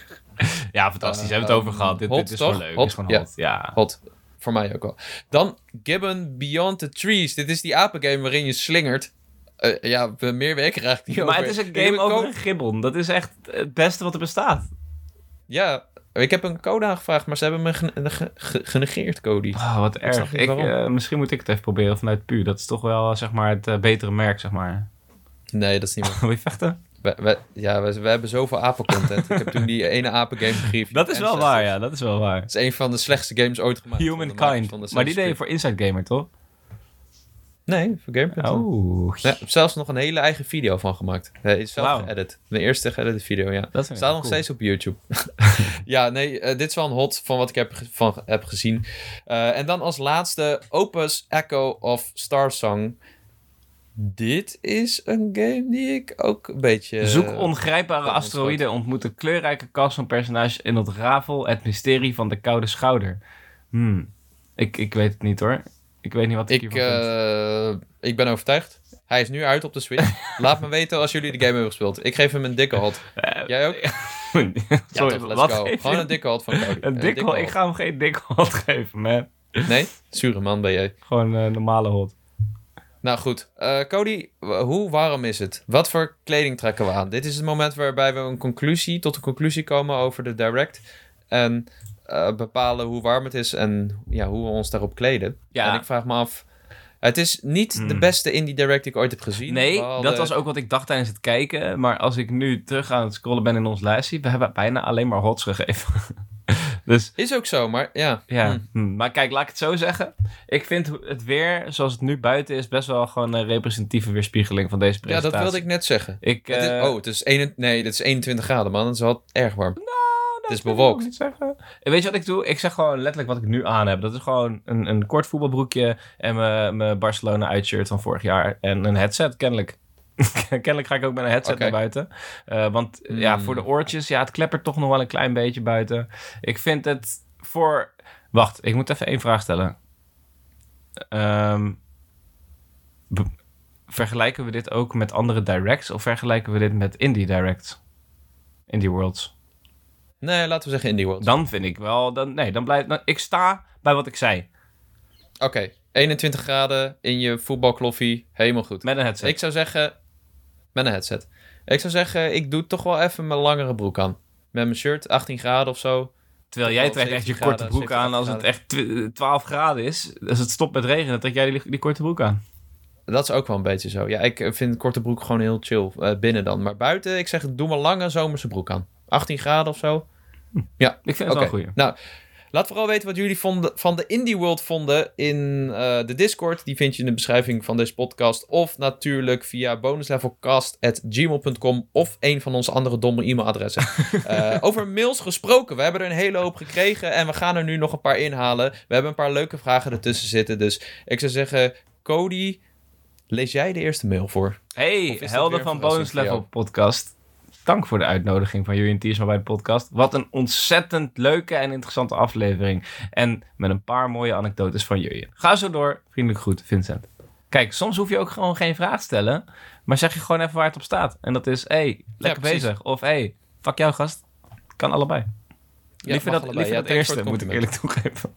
Ja, fantastisch. Hebben we het over gehad. Dit, hot, dit is toch? gewoon leuk. Hot, Dit is gewoon ja. hot. Ja. Hot. Voor mij ook wel. Dan Gibbon Beyond the Trees. Dit is die apengame waarin je slingert. Eh, ja, meer weken er eigenlijk niet Maar over. het is een game over een gibbon. Dat is echt het beste wat er bestaat. Ja, ik heb een code aangevraagd, maar ze hebben me gene- ge- ge- genegeerd, Cody. Oh, wat erg. Ik, eh, misschien moet ik het even proberen vanuit Pu. Dat is toch wel zeg maar, het eh, betere merk, zeg maar. Nee, dat is niet waar. Wil je vechten? We, we- ja, we, we hebben zoveel apencontent. ik heb toen die ene apengame gegeven. Dat is wel waar, ja. Dat is wel waar. Het is een van de slechtste games ooit gemaakt. de Humankind. van de Maar die deed je voor Inside Gamer, toch? Nee, voor Gameplay. Oh. Ja, zelfs nog een hele eigen video van gemaakt. Hij is zelf Wauw. geëdit. De eerste geëdite video, ja. Dat Staat nog cool. steeds op YouTube. ja, nee, eh, dit is wel een hot van wat ik heb, van, heb gezien. Eh, en dan als laatste Opus Echo of Star Song. Dit is een game die ik ook een beetje... Zoek ongrijpbare asteroïden, ontmoet een kleurrijke kast van personages in het ravel, het mysterie van de koude schouder. Hmm. Ik, ik weet het niet hoor. Ik weet niet wat ik, Ik, vind. eh, ik ben overtuigd. Hij is nu uit op de Switch. Laat me weten als jullie de game hebben gespeeld. Ik geef hem een dikke hot. Eh, Jij ook? Sorry, Ja, toch, let's wat go. Gewoon een dikke hot van Cody. Een dikke hot? Ik ga hem geen dikke hot geven, man. Nee? Zure man ben jij. Gewoon een normale hot. Nou goed, Eh, Cody, hoe warm is het? Wat voor kleding trekken we aan? Dit is het moment waarbij we een conclusie, tot een conclusie komen over de direct. En eh, bepalen hoe warm het is en ja, hoe we ons daarop kleden. Ja. En ik vraag me af... Het is niet de Hmm. beste indie direct die ik ooit heb gezien. Nee, dat was ook wat ik dacht tijdens het kijken. Maar als ik nu terug aan het scrollen ben in ons lijstje, we hebben bijna alleen maar hots gegeven. dus Is ook zo, maar ja. ja. Hm. hm. Maar kijk, laat ik het zo zeggen. Ik vind het weer, zoals het nu buiten is, best wel gewoon een representatieve weerspiegeling van deze Ja, presentatie. dat wilde ik net zeggen. Ik, Het is, eh, oh, het is, 21 nee, het is 21 graden, man. Het is wel erg warm. Dat het is bewolkt. ook niet zeggen. En weet je wat ik doe? Ik zeg gewoon letterlijk wat ik nu aan heb. Dat is gewoon een, een kort voetbalbroekje en mijn, mijn Barcelona uitshirt van vorig jaar. En een headset, kennelijk. kennelijk ga ik ook met een headset naar buiten. Eh, want ja, Hmm. voor de oortjes, ja, het kleppert toch nog wel een klein beetje buiten. Ik vind het voor... Wacht, ik moet even één vraag stellen. Ehm, vergelijken we dit ook met andere directs of vergelijken we dit met indie directs? Indie worlds? Nee, laten we zeggen Indie World. Dan vind ik wel, dan, nee, dan blijf dan, ik sta bij wat ik zei. Oké, 21 graden in je voetbalkloffie. Helemaal goed. Met een headset. Ik zou zeggen... Met een headset. Ik zou zeggen, ik doe toch wel even mijn langere broek aan. Met mijn shirt, 18 graden of zo. Terwijl jij trekt echt je 17 korte graden, broek aan als het 17 echt tw- 12 graden is. Als het stopt met regenen, trek jij die, die korte broek aan. Dat is ook wel een beetje zo. Ja, ik eh, vind korte broek gewoon heel chill. eh, binnen dan. Maar buiten, ik zeg, doe maar lange zomerse broek aan. 18 graden of zo. Ja, Ik vind het Oké, wel een goeie. Nou, laat vooral weten wat jullie vonden, van de Indie World vonden in eh, de Discord. Die vind je in de beschrijving van deze podcast. Of natuurlijk via bonuslevelcast.gmail.com of een van onze andere domme e-mailadressen. Eh, over mails gesproken. We hebben er een hele hoop gekregen en we gaan er nu nog een paar inhalen. We hebben een paar leuke vragen ertussen zitten. Dus ik zou zeggen, Cody, lees jij de eerste mail voor? Hey, helden van Bonus Level podcast. Dank voor de uitnodiging van Julian Tiersma bij de podcast. Wat een ontzettend leuke en interessante aflevering. En met een paar mooie anekdotes van Julian. Ga zo door. Vriendelijk groet, Vincent. Kijk, soms hoef je ook gewoon geen vraag te stellen. Maar zeg je gewoon even waar het op staat. En dat is, hey, lekker bezig. Of, hey, fuck jou gast. Kan allebei. Ja, liever dat, allebei. liever Ja, dat thanks voor eerste, moet ik eerlijk toegeven.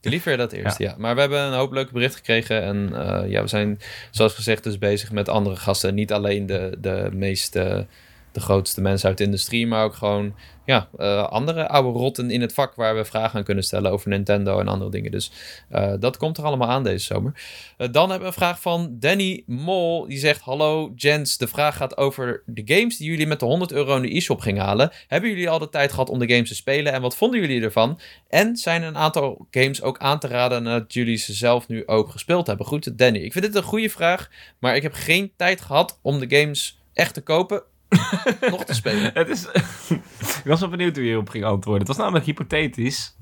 liever dat eerst, ja. Maar we hebben een hoop leuke berichten gekregen. En uh, ja, we zijn, zoals gezegd, dus bezig met andere gasten. Niet alleen de, de meest... Uh, de grootste mensen uit de industrie, maar ook gewoon ja, uh, andere oude rotten in het vak waar we vragen aan kunnen stellen over Nintendo en andere dingen. Dus uh, dat komt er allemaal aan deze zomer. Uh, dan hebben we een vraag van Danny Mol. Die zegt: Hallo Jens, de vraag gaat over de games die jullie met de 100 euro in de e-shop gingen halen. Hebben jullie al de tijd gehad om de games te spelen en wat vonden jullie ervan? En zijn een aantal games ook aan te raden nadat jullie ze zelf nu ook gespeeld hebben? Goed, Danny. Ik vind dit een goede vraag, maar ik heb geen tijd gehad om de games echt te kopen nog te spelen. Het is, ik was wel benieuwd hoe je hierop ging antwoorden. Het was namelijk hypothetisch.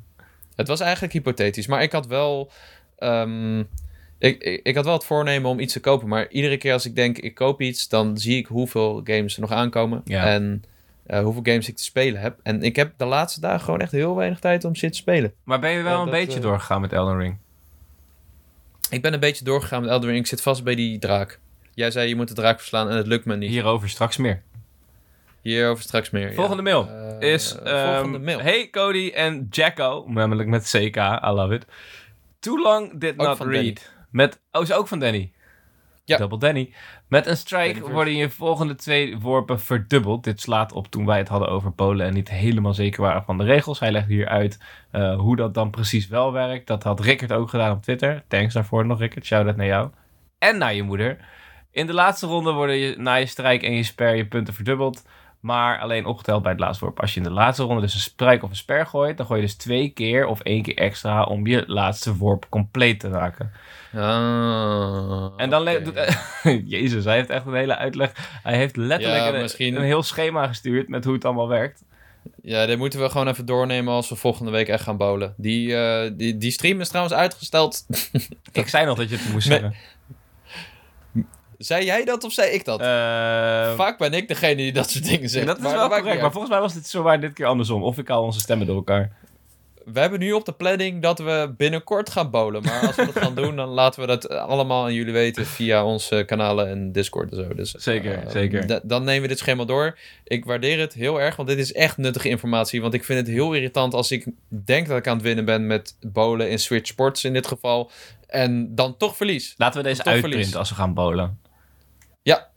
Het was eigenlijk hypothetisch, maar ik had wel... Um, ik, ik, ik, had wel het voornemen om iets te kopen, maar iedere keer als ik denk ik koop iets, dan zie ik hoeveel games er nog aankomen ja. en uh, hoeveel games ik te spelen heb. En ik heb de laatste dagen gewoon echt heel weinig tijd om shit te spelen. Maar ben je wel uh, een dat, beetje uh, doorgegaan met Elden Ring? Ik ben een beetje doorgegaan met Elden Ring. Ik zit vast bij die draak. Jij zei je moet de draak verslaan en het lukt me niet. Hierover straks meer. Hierover straks meer. Volgende ja. mail uh, is. Um, mail. Hey Cody en Jacko, namelijk met CK, I love it. Too long did ook not read. Danny. Met, oh, is ook van Danny. Ja. Double Danny. Met een strike worden je volgende twee worpen verdubbeld. Dit slaat op toen wij het hadden over Polen en niet helemaal zeker waren van de regels. Hij legt hier uit uh, hoe dat dan precies wel werkt. Dat had Rickert ook gedaan op Twitter. Thanks daarvoor nog, Rickert. Shout-out naar jou. En naar je moeder. In de laatste ronde worden je, na je strijk en je sper je punten verdubbeld maar alleen opgeteld bij het laatste worp. Als je in de laatste ronde dus een strijk of een sper gooit, dan gooi je dus twee keer of één keer extra om je laatste worp compleet te raken. Oh, en dan okay. Jezus, hij heeft echt een hele uitleg. Hij heeft letterlijk ja, een, heel schema gestuurd met hoe het allemaal werkt. Ja, dit moeten we gewoon even doornemen als we volgende week echt gaan bowlen. Die, uh, die, die stream is trouwens uitgesteld. Ik zei nog dat je het moest zeggen. Zei jij dat of zei ik dat? Uh, Vaak ben ik degene die dat soort dingen zegt. Dat is maar wel correct, maar volgens mij was dit zo waar dit keer andersom. Of ik haal onze stemmen door elkaar. We hebben nu op de planning dat we binnenkort gaan bowlen. Maar als we dat gaan doen, dan laten we dat allemaal aan jullie weten via onze kanalen en Discord en zo. Dus, zeker, uh, zeker. Dan nemen we dit schema door. Ik waardeer het heel erg, want dit is echt nuttige informatie. Want ik vind het heel irritant als ik denk dat ik aan het winnen ben met bowlen in Switch Sports in dit geval. En dan toch verlies. Laten we deze uitprinten als we gaan bowlen.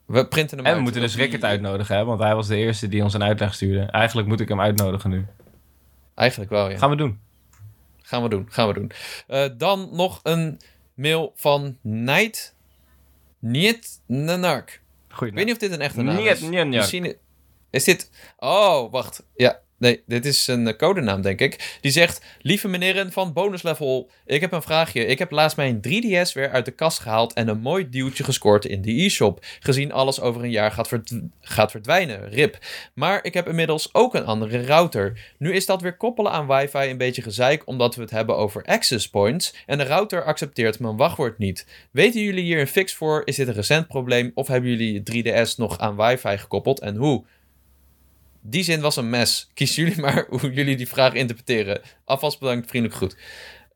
We printen hem En uit. we moeten dus Rickert uitnodigen, hè? want hij was de eerste die ons een uitleg stuurde. Eigenlijk moet ik hem uitnodigen nu. Eigenlijk wel, ja. Gaan we doen. Gaan we doen, gaan we doen. Uh, dan nog een mail van Night Niet Nanark. Ik weet niet of dit een echte naam is. Niet Misschien is dit... Oh, wacht. Ja, Nee, dit is een codenaam, denk ik. Die zegt: Lieve meneren van bonus level, ik heb een vraagje. Ik heb laatst mijn 3DS weer uit de kast gehaald en een mooi duwtje gescoord in de e-shop. Gezien alles over een jaar gaat verdwijnen. Rip. Maar ik heb inmiddels ook een andere router. Nu is dat weer koppelen aan wifi een beetje gezeik, omdat we het hebben over access points. En de router accepteert mijn wachtwoord niet. Weten jullie hier een fix voor? Is dit een recent probleem? Of hebben jullie 3DS nog aan wifi gekoppeld en hoe? Die zin was een mes. Kies jullie maar hoe jullie die vraag interpreteren. Alvast bedankt, vriendelijk goed.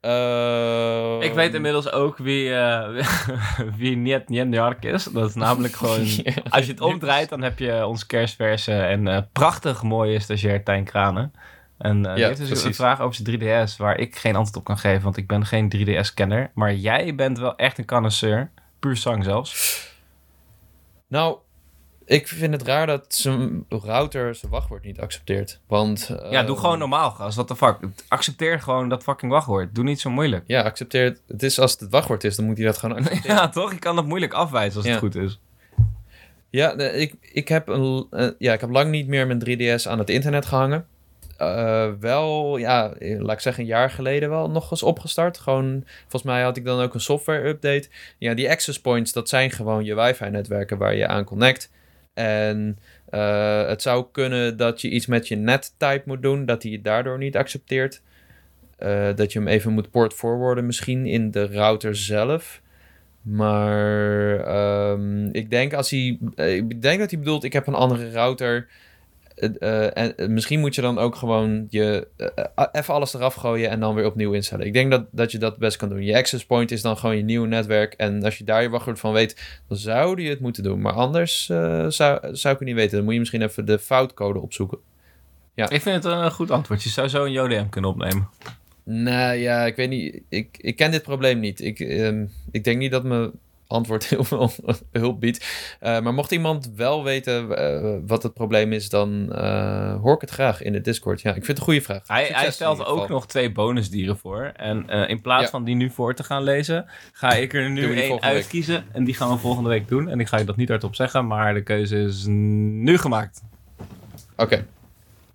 Uh, ik weet inmiddels ook wie, uh, wie Niet Njenjark is. Dat is namelijk gewoon... als je het omdraait, dan heb je ons kerstverse en uh, prachtig mooie stagiair Tijn Kranen. En uh, ja, die heeft dus precies. een vraag over zijn 3DS... waar ik geen antwoord op kan geven, want ik ben geen 3DS-kenner. Maar jij bent wel echt een connoisseur. Puur zang zelfs. Nou, ik vind het raar dat zijn router zijn wachtwoord niet accepteert. Want... Uh, ja, doe gewoon normaal, gast. What the fuck? Accepteer gewoon dat fucking wachtwoord. Doe niet zo moeilijk. Ja, accepteer het. Het is als het het wachtwoord is, dan moet hij dat gewoon accepteren. ja, toch? Je kan dat moeilijk afwijzen als ja. het goed is. Ja, ik, ik, heb een, uh, ja, ik heb lang niet meer mijn 3DS aan het internet gehangen. Uh, wel, ja, laat ik zeggen, een jaar geleden wel nog eens opgestart. Gewoon, volgens mij had ik dan ook een software update. Ja, die access points, dat zijn gewoon je wifi-netwerken waar je aan connect. En uh, het zou kunnen dat je iets met je net-type moet doen, dat hij het daardoor niet accepteert. Uh, dat je hem even moet port forwarden misschien in de router zelf. Maar um, ik denk als hij. Ik denk dat hij bedoelt, ik heb een andere router. Uh, en misschien moet je dan ook gewoon je, uh, even alles eraf gooien en dan weer opnieuw instellen. Ik denk dat, dat je dat best kan doen. Je access point is dan gewoon je nieuwe netwerk. En als je daar je wachtwoord van weet, dan zou je het moeten doen. Maar anders uh, zou, zou ik het niet weten. Dan moet je misschien even de foutcode opzoeken. Ja. Ik vind het een goed antwoord. Je zou zo een JodM kunnen opnemen. Nou ja, ik weet niet. Ik, ik ken dit probleem niet. Ik, ehm, ik denk niet dat mijn antwoord heel veel hulp biedt. Uh, maar mocht iemand wel weten uh, wat het probleem is, dan uh, hoor ik het graag in de Discord. Ja, ik vind het een goede vraag. Hij, hij stelt ook nog twee bonusdieren voor. En in plaats ja. van die nu voor te gaan lezen, ga ik er nu één uitkiezen. Week. En die gaan we volgende week doen. En ik ga je dat niet hardop zeggen, maar de keuze is nu gemaakt. Oké. Okay.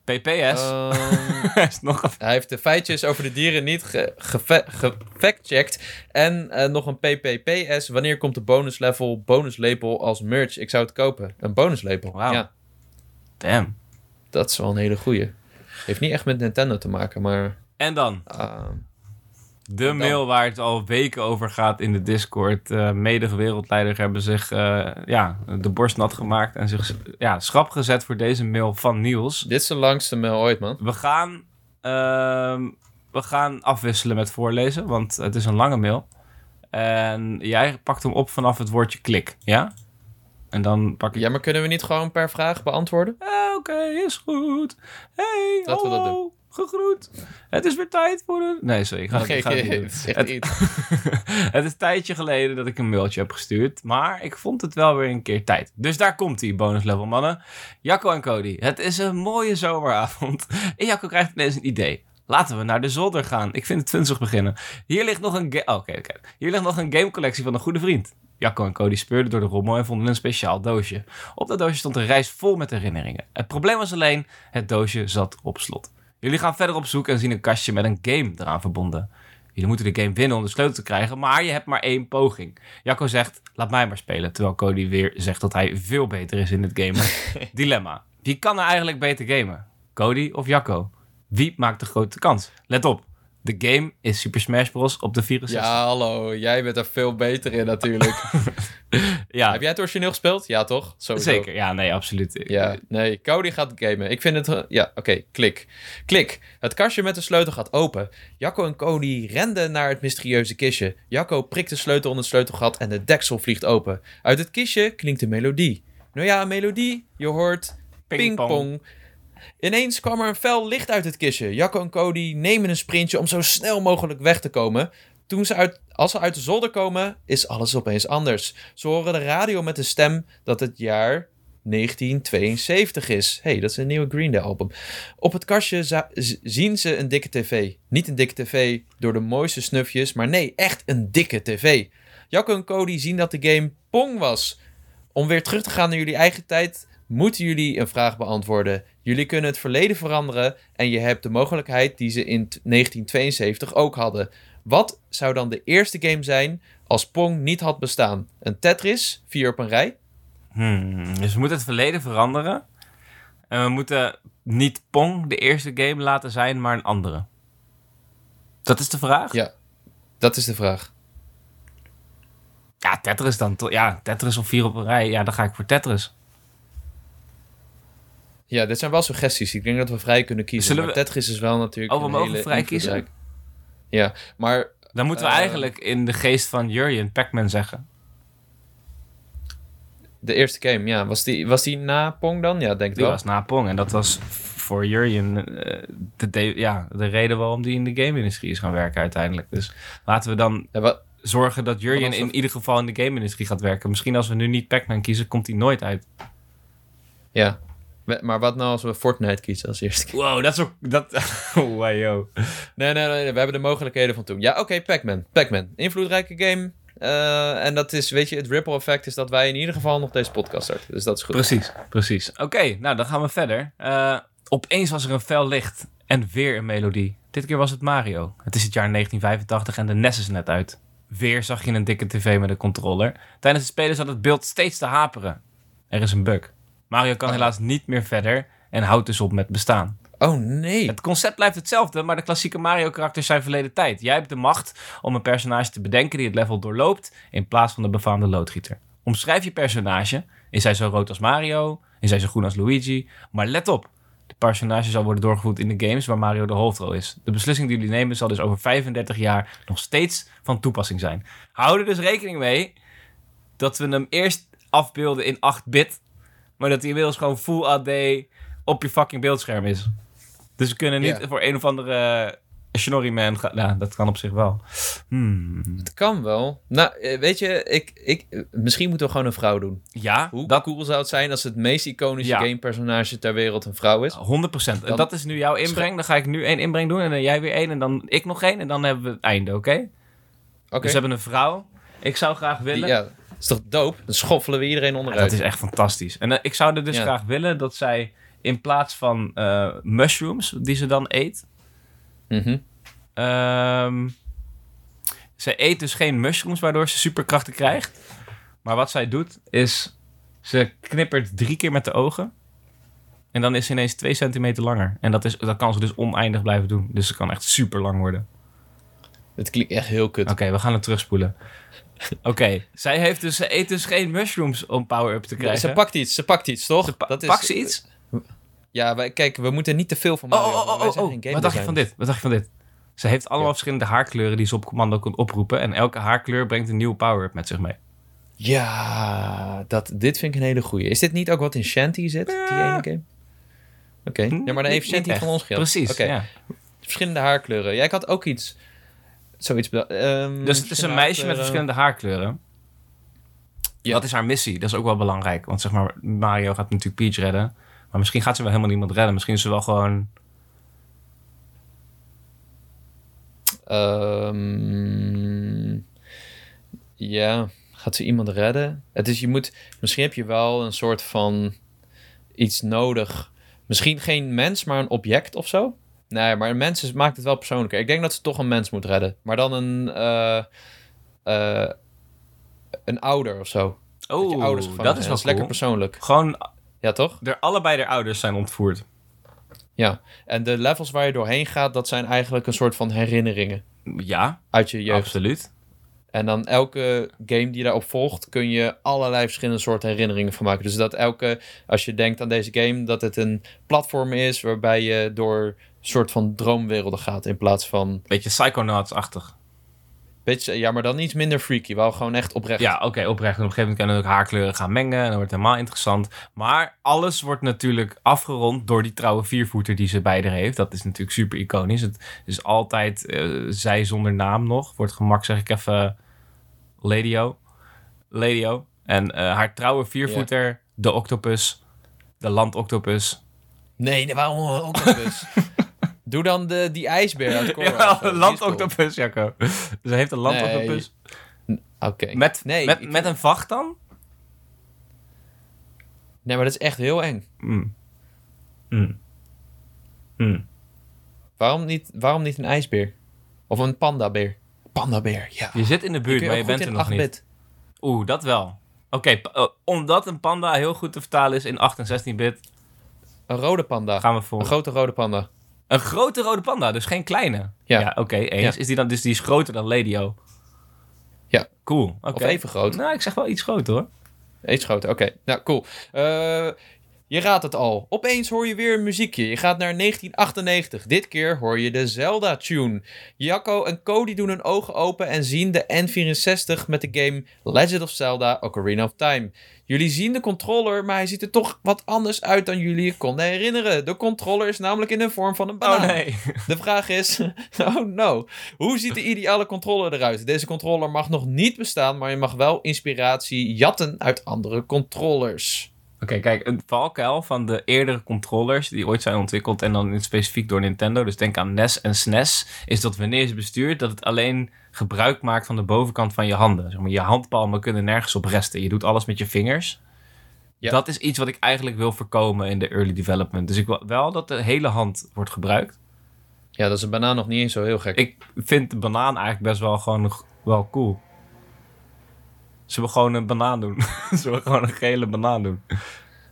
PPS. Um, nog Hij heeft de feitjes over de dieren niet gefactcheckt. Ge en uh, nog een PPPS. Wanneer komt de bonus level, bonus label als merch? Ik zou het kopen. Een bonus label. Wow. Ja. Damn. Dat is wel een hele goeie. Heeft niet echt met Nintendo te maken, maar... En dan? Uh, de mail waar het al weken over gaat in de Discord. Uh, medige wereldleider hebben zich uh, ja, de borst nat gemaakt en zich ja, schrap gezet voor deze mail van Niels. Dit is de langste mail ooit, man. We gaan, uh, we gaan afwisselen met voorlezen, want het is een lange mail. En jij pakt hem op vanaf het woordje klik, ja? En dan pak ik... Ja, maar kunnen we niet gewoon per vraag beantwoorden? Eh, oké, okay, is goed. Hey, Laten hallo. we dat doen gegroet. Het is weer tijd voor een... Nee, sorry, ik ga, het, ik ga het niet doen. Het, het is een tijdje geleden dat ik een mailtje heb gestuurd, maar ik vond het wel weer een keer tijd. Dus daar komt die bonus level, mannen. Jacco en Cody, het is een mooie zomeravond. En Jacco krijgt ineens een idee. Laten we naar de zolder gaan. Ik vind het funzig beginnen. Hier ligt nog een, oh, okay, okay. Hier ligt nog een gamecollectie van een goede vriend. Jacco en Cody speurden door de rommel en vonden een speciaal doosje. Op dat doosje stond een reis vol met herinneringen. Het probleem was alleen, het doosje zat op slot. Jullie gaan verder op zoek en zien een kastje met een game eraan verbonden. Jullie moeten de game winnen om de sleutel te krijgen, maar je hebt maar één poging. Jacco zegt, laat mij maar spelen. Terwijl Cody weer zegt dat hij veel beter is in het gamen. Dilemma. Wie kan er eigenlijk beter gamen? Cody of Jacco? Wie maakt de grote kans? Let op. De game is Super Smash Bros. op de 64. Ja, hallo. Jij bent er veel beter in natuurlijk. ja. Heb jij het origineel gespeeld? Ja, toch? Sowieso. Zeker. Ja, nee, absoluut. Ja, nee. Cody gaat gamen. Ik vind het... Ja, oké. Klik. Klik. Het kastje met de sleutel gaat open. Jacco en Cody renden naar het mysterieuze kistje. Jacco prikt de sleutel onder het sleutelgat en de deksel vliegt open. Uit het kistje klinkt een melodie. Nou ja, een melodie. Je hoort... Ping-pong. Ping Ineens kwam er een fel licht uit het kistje. Jacco en Cody nemen een sprintje om zo snel mogelijk weg te komen. Toen ze uit, als ze uit de zolder komen, is alles opeens anders. Ze horen de radio met de stem dat het jaar 1972 is. hey, dat is een nieuwe Green Day album. Op het kastje zien ze een dikke tv. Niet een dikke tv door de mooiste snufjes, maar nee, echt een dikke tv. Jacco en Cody zien dat de game Pong was. Om weer terug te gaan naar jullie eigen tijd, moeten jullie een vraag beantwoorden. Jullie kunnen het verleden veranderen en je hebt de mogelijkheid die ze in 1972 ook hadden. Wat zou dan de eerste game zijn als Pong niet had bestaan? Een Tetris, vier op een rij? Hmm, dus we moeten het verleden veranderen. En we moeten niet Pong de eerste game laten zijn, maar een andere. Dat is de vraag? Ja, dat is de vraag. Ja, Tetris dan. Ja, Tetris of vier op een rij. Ja, dan ga ik voor Tetris. Ja, dit zijn wel suggesties. Ik denk dat we vrij kunnen kiezen. Zullen maar we... Tetris is wel natuurlijk. Oh, we mogen vrij kiezen. Ja, maar. Dan moeten we uh, eigenlijk in de geest van Jurjen Pac-Man zeggen. De eerste game, ja. Was die, was die na Pong dan? Ja, denk ik die wel. was na Pong. En dat was voor Jurjen uh, de, ja, de reden waarom die in de game-industrie is gaan werken uiteindelijk. Dus laten we dan ja, wat, zorgen dat Jurjen in ieder geval in de game-industrie gaat werken. Misschien als we nu niet Pac-Man kiezen, komt hij nooit uit. Ja, maar wat nou als we Fortnite kiezen als eerste? Wow, dat is ook... Dat, oh, wow, yo. Nee, nee, nee, we hebben de mogelijkheden van toen. Ja, oké, okay, Pac-Man. Pac-Man. Invloedrijke game. Uh, en dat is, weet je, het ripple effect is dat wij in ieder geval nog deze podcast starten. Dus dat is goed. Precies, precies. Oké, nou dan gaan we verder. Uh, opeens was er een fel licht en weer een melodie. Dit keer was het Mario. Het is het jaar 1985 en de NES is net uit. Weer zag je een dikke tv met een controller. Tijdens het spelen zat het beeld steeds te haperen. Er is een bug. Mario kan oh. helaas niet meer verder en houdt dus op met bestaan. Oh nee. Het concept blijft hetzelfde, maar de klassieke Mario-karakters zijn verleden tijd. Jij hebt de macht om een personage te bedenken die het level doorloopt in plaats van de befaamde loodgieter. Omschrijf je personage. Is hij zo rood als Mario? Is hij zo groen als Luigi? Maar let op, de personage zal worden doorgevoerd in de games waar Mario de hoofdrol is. De beslissing die jullie nemen zal dus over 35 jaar nog steeds van toepassing zijn. Hou er dus rekening mee dat we hem eerst afbeelden in 8-bit maar dat hij inmiddels gewoon full AD op je fucking beeldscherm is. Dus we kunnen niet voor een of andere Snorri Man, ga- ja, dat kan op zich wel. Hmm. Het kan wel. Nou, eh, weet je, ik, ik, eh, misschien moeten we gewoon een vrouw doen. Ja, Hoe dat cool zou het zijn als het meest iconische Ja. gamepersonage ter wereld een vrouw is? 100%. En Dan- dat is nu jouw inbreng. Dan ga ik nu één inbreng doen en dan jij weer één en dan ik nog één en dan hebben we het einde, oké? Oké. Dus we hebben een vrouw. Ik zou graag willen... Ja, is toch dope? Dan schoffelen we iedereen Ja, onderuit. dat is echt fantastisch. En eh, ik zou er dus Ja. graag willen dat zij in plaats van eh, mushrooms, die ze dan eet... Mhm. ehm zij eet dus geen mushrooms waardoor ze superkrachten krijgt. Maar wat zij doet is... Ze knippert drie keer met de ogen. En dan is ze ineens twee centimeter langer. En dat, is, dat kan ze dus oneindig blijven doen. Dus ze kan echt super lang worden. Het klinkt echt heel kut. Oké, we gaan het terugspoelen. Oké, zij heeft dus, ze eet dus geen mushrooms om power-up te krijgen. Ze pakt iets, ze pakt iets, toch? Ze pa- dat is, pakt ze iets? Ja, wij, kijk, we moeten niet te veel van Oh, Mario. oh, oh, oh, zijn oh. Wat dacht je van dit? Wat dacht je van dit? Ze heeft allemaal Ja. verschillende haarkleuren die ze op commando kan oproepen. En elke haarkleur brengt een nieuwe power-up met zich mee. Ja, dat, dit vind ik een hele goeie. Is dit niet ook wat in Shanty zit, die ene game? Oké, ja, maar dan heeft Shanty van ons geld. Precies, Oké, ja. verschillende haarkleuren. Ja, ik had ook iets, zoiets. Ehm, Dus het is een meisje met verschillende haarkleuren. Ja. Wat is haar missie? Dat is ook wel belangrijk. Want zeg maar, Mario gaat natuurlijk Peach redden. Maar misschien gaat ze wel helemaal niemand redden. Misschien is ze wel gewoon... Ehm, ja, gaat ze iemand redden? Het is, je moet, misschien heb je wel een soort van iets nodig. Misschien geen mens, maar een object of zo. Nee, maar een mens is, maakt het wel persoonlijker. Ik denk dat ze toch een mens moet redden. Maar dan een, eh, eh, een ouder of zo. Dat Oh, dat is wel lekker cool. persoonlijk. Gewoon, Ja, toch? er, allebei de ouders zijn ontvoerd. Ja. En de levels waar je doorheen gaat, dat zijn eigenlijk een soort van herinneringen Ja, uit je jeugd. absoluut. En dan elke game die daarop volgt, kun je allerlei verschillende soorten herinneringen van maken. Dus dat elke, als je denkt aan deze game, dat het een platform is waarbij je door soort van droomwerelden gaat. In plaats van, Beetje Psychonauts-achtig. beetje, ja, maar dan iets minder freaky. Wel gewoon echt oprecht. Ja, oké, oprecht. En op een gegeven moment kunnen ook haarkleuren gaan mengen. En dan wordt het helemaal interessant. Maar alles wordt natuurlijk afgerond door die trouwe viervoeter die ze bij haar heeft. Dat is natuurlijk super iconisch. Het is altijd eh, zij zonder naam nog. Wordt gemak, zeg ik even, Ladio. Ladio. En eh, haar trouwe viervoeter, de octopus. De landoctopus. Nee, waarom een octopus? Doe dan de, die ijsbeer uit Korra. Ja, een landoctopus, Jacco. Ze heeft een landoctopus. cool. Oké. Met, Nee, met, ik- met een vacht dan? Nee, maar dat is echt heel eng. Mm. Mm. Mm. Waarom niet, waarom niet een ijsbeer? Of een pandabeer? Pandabeer, ja. Je zit in de buurt, maar je bent er nog niet. 8-bit. Oeh, dat wel. Oké, eh, omdat een panda heel goed te vertalen is in 8 en 16-bit, Een rode panda. gaan we voor Een grote rode panda. Een grote rode panda, dus geen kleine. Ja. oké, eens. Ja. Is die dan, dus die is groter dan Ladio? Ja. Cool, oké. Of even groot. Nou, ik zeg wel iets groter hoor. Iets groter, oké. Nou, cool. Eh, je raadt het al. Opeens hoor je weer een muziekje. Je gaat naar 1998. Dit keer hoor je de Zelda-tune. Jacco en Cody doen hun ogen open en zien de N64 met de game Legend of Zelda Ocarina of Time. Jullie zien de controller, maar hij ziet er toch wat anders uit dan jullie je konden herinneren. De controller is namelijk in de vorm van een banaan. Oh nee. De vraag is, oh no, hoe ziet de ideale controller eruit? Deze controller mag nog niet bestaan, maar je mag wel inspiratie jatten uit andere controllers. Oké, kijk, een valkuil van de eerdere controllers die ooit zijn ontwikkeld en dan specifiek door Nintendo, dus denk aan NES en SNES, is dat wanneer je ze bestuurt, dat het alleen gebruik maakt van de bovenkant van je handen. Zeg maar, je handpalmen kunnen nergens op resten. Je doet alles met je vingers. Ja. Dat is iets wat ik eigenlijk wil voorkomen in de early development. Dus ik wil wel dat de hele hand wordt gebruikt. Ja, dat is een banaan nog niet eens zo heel gek. Ik vind de banaan eigenlijk best wel gewoon wel cool. Zullen we gewoon een banaan doen? Zullen we gewoon een gele banaan doen?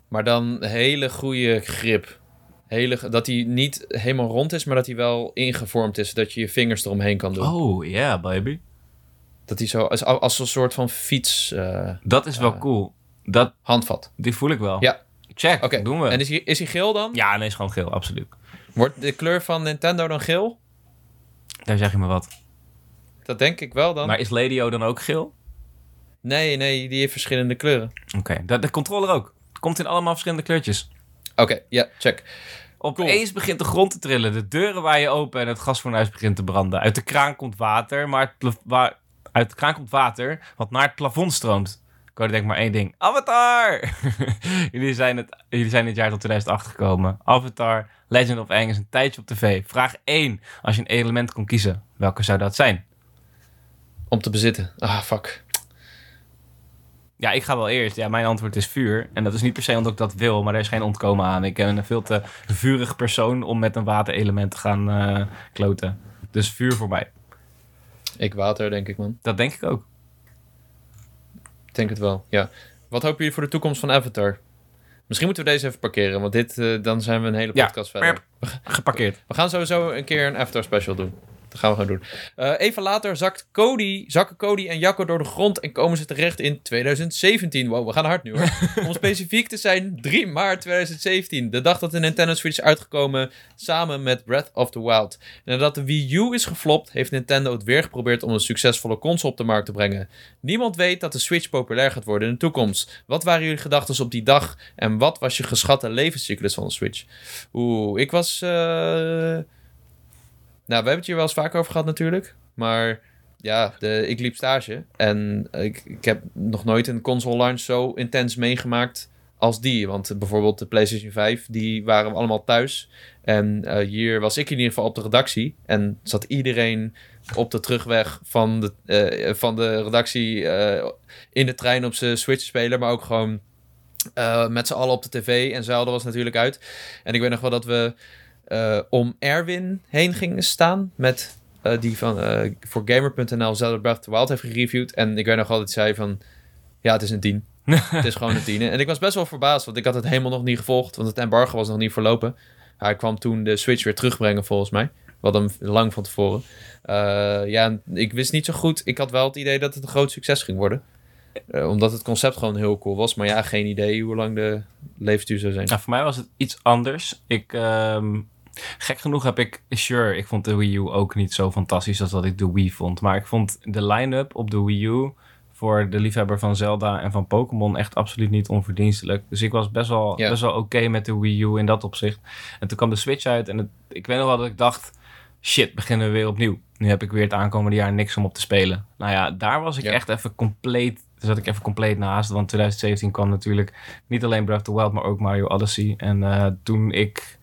Maar dan hele goede grip. Hele, dat hij niet helemaal rond is, maar dat hij wel ingevormd is, zodat je je vingers eromheen kan doen. Oh, yeah, baby. Dat hij zo, als, als een soort van fiets eh, Dat is wel Ja. cool. Dat, handvat. die voel ik wel. Ja. Check, Oké, doen we. en is hij, is hij geel dan? Ja, nee, is gewoon geel, absoluut. Wordt de kleur van Nintendo dan geel? Daar zeg je me wat. Dat denk ik wel dan. Maar is Ladio dan ook geel? Nee, nee, die heeft verschillende kleuren. Oké, de, de controller ook. Komt in allemaal verschillende kleurtjes. Oké, ja, check. Opeens begint de grond te trillen. De deuren waaien open en het gasfornuis begint te branden. Uit de kraan komt water, maar waar, uit de kraan komt water wat naar het plafond stroomt. Ik hoorde denk maar één ding. Avatar! jullie, zijn het, jullie zijn dit jaar tot 2008 gekomen. Avatar, Legend of Aang is een tijdje op tv. Vraag 1. Als je een element kon kiezen, welke zou dat zijn? Om te bezitten. Ah, fuck. Ja, ik ga wel eerst. Ja, mijn antwoord is vuur. En dat is niet per se omdat ik dat wil, maar er is geen ontkomen aan. Ik ben een veel te vurig persoon om met een waterelement te gaan eh, kloten. Dus vuur voor mij. Ik water, denk ik, man. Dat denk ik ook. Ik denk het wel, ja. Wat hopen jullie voor de toekomst van Avatar? Misschien moeten we deze even parkeren, want dit, eh, dan zijn we een hele Ja, podcast verder. Geparkeerd. We gaan sowieso een keer een Avatar special doen. Dat gaan we gaan doen. Eh, even later zakt Cody, zakken Cody en Jacco door de grond en komen ze terecht in 2017. Wow, we gaan hard nu hoor. Om specifiek te zijn, 3 maart 2017. De dag dat de Nintendo Switch is uitgekomen samen met Breath of the Wild. En nadat de Wii U is geflopt, heeft Nintendo het weer geprobeerd om een succesvolle console op de markt te brengen. Niemand weet dat de Switch populair gaat worden in de toekomst. Wat waren jullie gedachten op die dag en wat was je geschatte levenscyclus van de Switch? Oeh, ik was... eh, we hebben het hier wel eens vaker over gehad natuurlijk. Maar ja, de, ik liep stage. En ik, ik heb nog nooit een console launch zo intens meegemaakt als die. Want bijvoorbeeld de PlayStation 5, die waren we allemaal thuis. En eh, hier was ik in ieder geval op de redactie. En zat iedereen op de terugweg van de, eh, van de redactie eh, in de trein op zijn Switch spelen. Maar ook gewoon met z'n allen op de tv. En Zelda was natuurlijk uit. En ik weet nog wel dat we eh, om Erwin heen gingen staan. Met eh, die van eh, voor Gamer.nl Zelda Breath of the Wild heeft gereviewd. En ik weet nog hij zei van... Ja, het is een 10. het is gewoon een 10. En ik was best wel verbaasd, want ik had het helemaal nog niet gevolgd. Want het embargo was nog niet verlopen. Hij kwam toen de Switch weer terugbrengen, volgens mij. Wat hem lang van tevoren. Ja, ik wist niet zo goed. Ik had wel het idee dat het een groot succes ging worden. Omdat het concept gewoon heel cool was. Maar ja, geen idee hoe lang de levensduur zou zijn. Nou, voor mij was het iets anders. Ik, ehm, gek genoeg heb ik, sure, ik vond de Wii U ook niet zo fantastisch als dat ik de Wii vond. Maar ik vond de line-up op de Wii U voor de liefhebber van Zelda en van Pokémon echt absoluut niet onverdienstelijk. Dus ik was best wel, Ja. best wel oké met de Wii U in dat opzicht. En toen kwam de Switch uit en het, ik weet nog wel dat ik dacht, shit, beginnen we weer opnieuw. Nu heb ik weer het aankomende jaar niks om op te spelen. Nou ja, daar was ik Ja. echt even compleet, zat ik even compleet naast. Want 2017 kwam natuurlijk niet alleen Breath of the Wild, maar ook Mario Odyssey. En eh, toen ik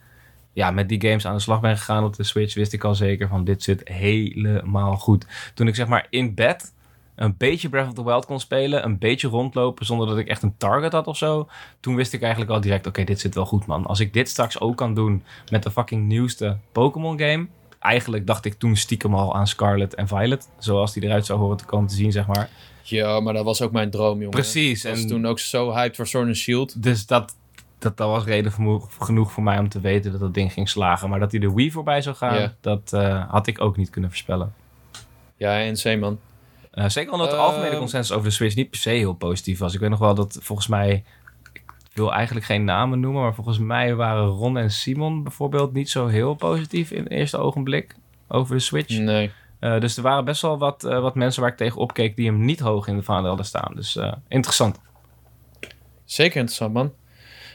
ja, met die games aan de slag ben gegaan op de Switch, wist ik al zeker van dit zit helemaal goed. Toen ik zeg maar in bed een beetje Breath of the Wild kon spelen, een beetje rondlopen zonder dat ik echt een target had of zo, toen wist ik eigenlijk al direct, oké, dit zit wel goed man. Als ik dit straks ook kan doen met de fucking nieuwste Pokémon game, eigenlijk dacht ik toen stiekem al aan Scarlet en Violet, zoals die eruit zou horen te komen te zien, zeg maar. Ja, maar dat was ook mijn droom, jongen. Precies, en- toen ook zo hyped voor Sword and Shield. Dus dat, dat, dat was reden genoeg voor mij om te weten dat dat ding ging slagen. Maar dat hij de Wii voorbij zou gaan, Ja. dat eh, had ik ook niet kunnen voorspellen. Ja, insane, man. Eh, zeker omdat de Ehm. algemene consensus over de Switch niet per se heel positief was. Ik weet nog wel dat volgens mij... Ik wil eigenlijk geen namen noemen, maar volgens mij waren Ron en Simon bijvoorbeeld niet zo heel positief in het eerste ogenblik over de Switch. Nee. Eh, dus er waren best wel wat, wat mensen waar ik tegen opkeek die hem niet hoog in de vaandel hadden staan. Dus interessant. Zeker interessant, man.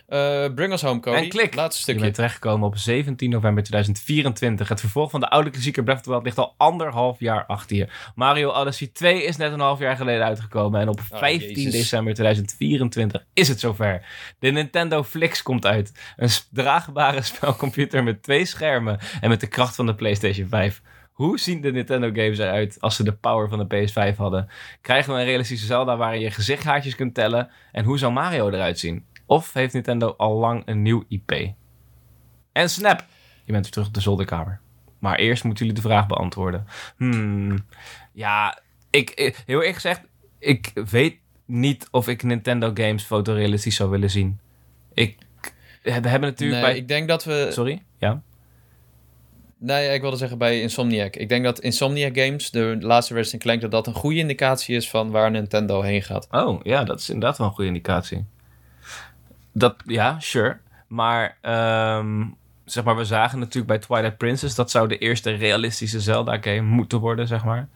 Eh, bring us home, Cody. En klik. Laatste Je stukje. bent terechtgekomen op 17 november 2024. Het vervolg van de oude klassieker Breath of the Wild ligt al anderhalf jaar achter je. Mario Odyssey 2 is net een half jaar geleden uitgekomen. En op 15 Jezus. december 2024 is het zover. De Nintendo Flix komt uit. Een draagbare spelcomputer met twee schermen en met de kracht van de PlayStation 5. Hoe zien de Nintendo games eruit als ze de power van de PS5 hadden? Krijgen we een realistische Zelda waarin je gezichthaartjes kunt tellen? En hoe zou Mario eruit zien? Of heeft Nintendo al lang een nieuw IP? En snap! Je bent weer terug op de zolderkamer. Maar eerst moeten jullie de vraag beantwoorden. Hmm, ja, ik, ik- heel eerlijk gezegd, ik weet niet of ik Nintendo games fotorealistisch zou willen zien. Ik, we hebben natuurlijk Nee, bij... ik denk dat we... Sorry? Ja? Nee, ik wilde zeggen bij Insomniac. Ik denk dat Insomniac Games, de laatste Resident Clank, dat dat een goede indicatie is van waar Nintendo heen gaat. Oh, ja, dat is inderdaad wel een goede indicatie. Dat, ja, sure. Maar, ehm, zeg maar, we zagen natuurlijk bij Twilight Princess... dat zou de eerste realistische Zelda-game moeten worden, zeg maar.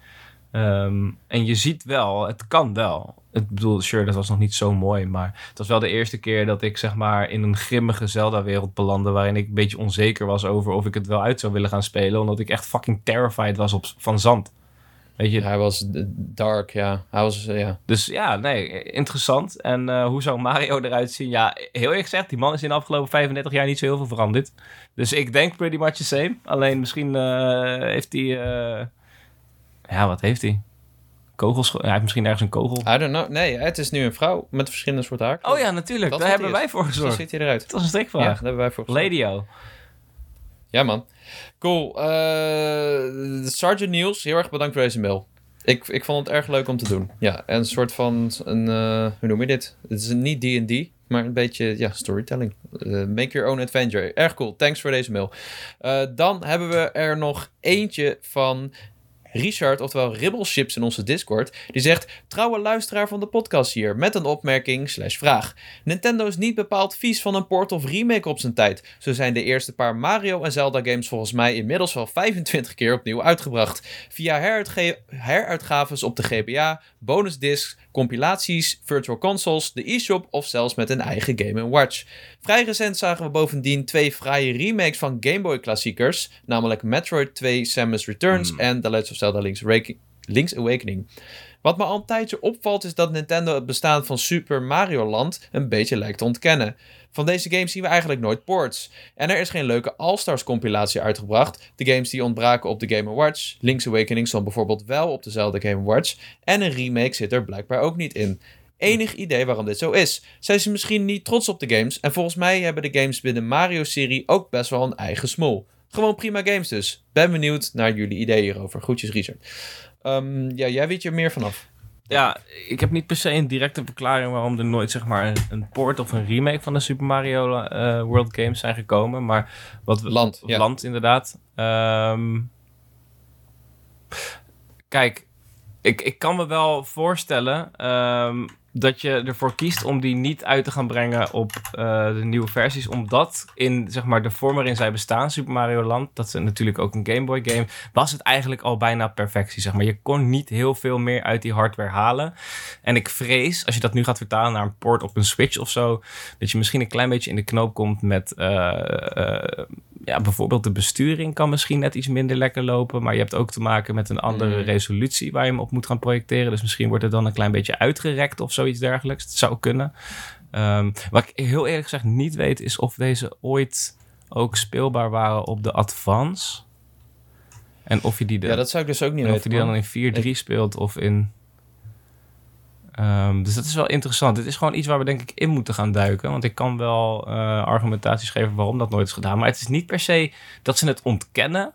Ehm, en je ziet wel, het kan wel. Ik bedoel, sure, dat was nog niet zo mooi. Maar het was wel de eerste keer dat ik zeg maar in een grimmige Zelda-wereld belandde. Waarin ik een beetje onzeker was over of ik het wel uit zou willen gaan spelen. Omdat ik echt fucking terrified was op, van zand. Weet je? Hij was dark, ja. Hij was, eh, ja. Dus ja, nee, interessant. En uh, hoe zou Mario eruit zien? Ja, heel eerlijk gezegd, die man is in de afgelopen 35 jaar niet zo heel veel veranderd. Dus ik denk pretty much the same. Alleen misschien uh, heeft hij... ja, wat heeft hij? Kogels, hij heeft misschien ergens een kogel. I don't know. Nee, het is nu een vrouw met verschillende soorten haar. Oh ja, natuurlijk. Daar hebben wij voor gezorgd. Zo ziet hij eruit. Dat was een strikvraag. Ja, daar hebben wij voor gezorgd. Ladio. Ja, man. Cool. Uh, Sergeant Niels, heel erg bedankt voor deze mail. Ik, ik vond het erg leuk om te doen. Ja, en een soort van, een, uh, hoe noem je dit? Het is niet D&D, maar een beetje, ja, storytelling. Uh, make your own adventure. Erg cool. Thanks voor deze mail. dan hebben we er nog eentje van Richard, oftewel Ribbelships in onze Discord, die zegt: Trouwe luisteraar van de podcast hier, met een opmerking slash vraag. Nintendo is niet bepaald vies van een port of remake op zijn tijd. Zo zijn de eerste paar Mario en Zelda games volgens mij inmiddels wel 25 keer opnieuw uitgebracht. Via heruitgaves op de GBA, bonusdiscs, compilaties, virtual consoles, de e-shop of zelfs met een eigen Game Watch. Vrij recent zagen we bovendien twee fraaie remakes van Game Boy klassiekers, namelijk Metroid 2 Samus Returns hmm. en The Legend of Zelda Link's, Link's Awakening. Wat me al een tijdje opvalt is dat Nintendo het bestaan van Super Mario Land een beetje lijkt te ontkennen. Van deze games zien we eigenlijk nooit ports. En er is geen leuke All-Stars compilatie uitgebracht. De games die ontbraken op de Game Watch. Link's Awakening stond bijvoorbeeld wel op dezelfde Game Watch. En een remake zit er blijkbaar ook niet in. Enig idee waarom dit zo is. Zijn ze misschien niet trots op de games? En volgens mij hebben de games binnen Mario-serie ook best wel een eigen smol. Gewoon prima games dus. Ben benieuwd naar jullie ideeën hierover. Groetjes, Richard. Um, ja, jij weet er meer vanaf. Ja, ik heb niet per se een directe verklaring waarom er nooit zeg maar een, port of een remake van de Super Mario uh, World Games zijn gekomen. Maar wat we, land, ja. land inderdaad. Um, kijk, ik, ik kan me wel voorstellen um, dat je ervoor kiest om die niet uit te gaan brengen op uh, de nieuwe versies. Omdat in zeg maar, de vorm waarin zij bestaan, Super Mario Land, dat is natuurlijk ook een Game Boy game, was het eigenlijk al bijna perfectie. Zeg maar. Je kon niet heel veel meer uit die hardware halen. En ik vrees, als je dat nu gaat vertalen naar een port op een Switch of zo, dat je misschien een klein beetje in de knoop komt met uh, uh, ja, bijvoorbeeld de besturing kan misschien net iets minder lekker lopen. Maar je hebt ook te maken met een andere mm. resolutie waar je hem op moet gaan projecteren. Dus misschien wordt het dan een klein beetje uitgerekt of zoiets dergelijks. Het zou kunnen. Um, wat ik heel eerlijk gezegd niet weet, is of deze ooit ook speelbaar waren op de Advance. En of je die, de, ja, dat zou ik dus ook niet weten. Of je die dan in 4.3 speelt of in Um, dus dat is wel interessant. Dit is gewoon iets waar we denk ik in moeten gaan duiken. Want ik kan wel uh, argumentaties geven waarom dat nooit is gedaan. Maar het is niet per se dat ze het ontkennen.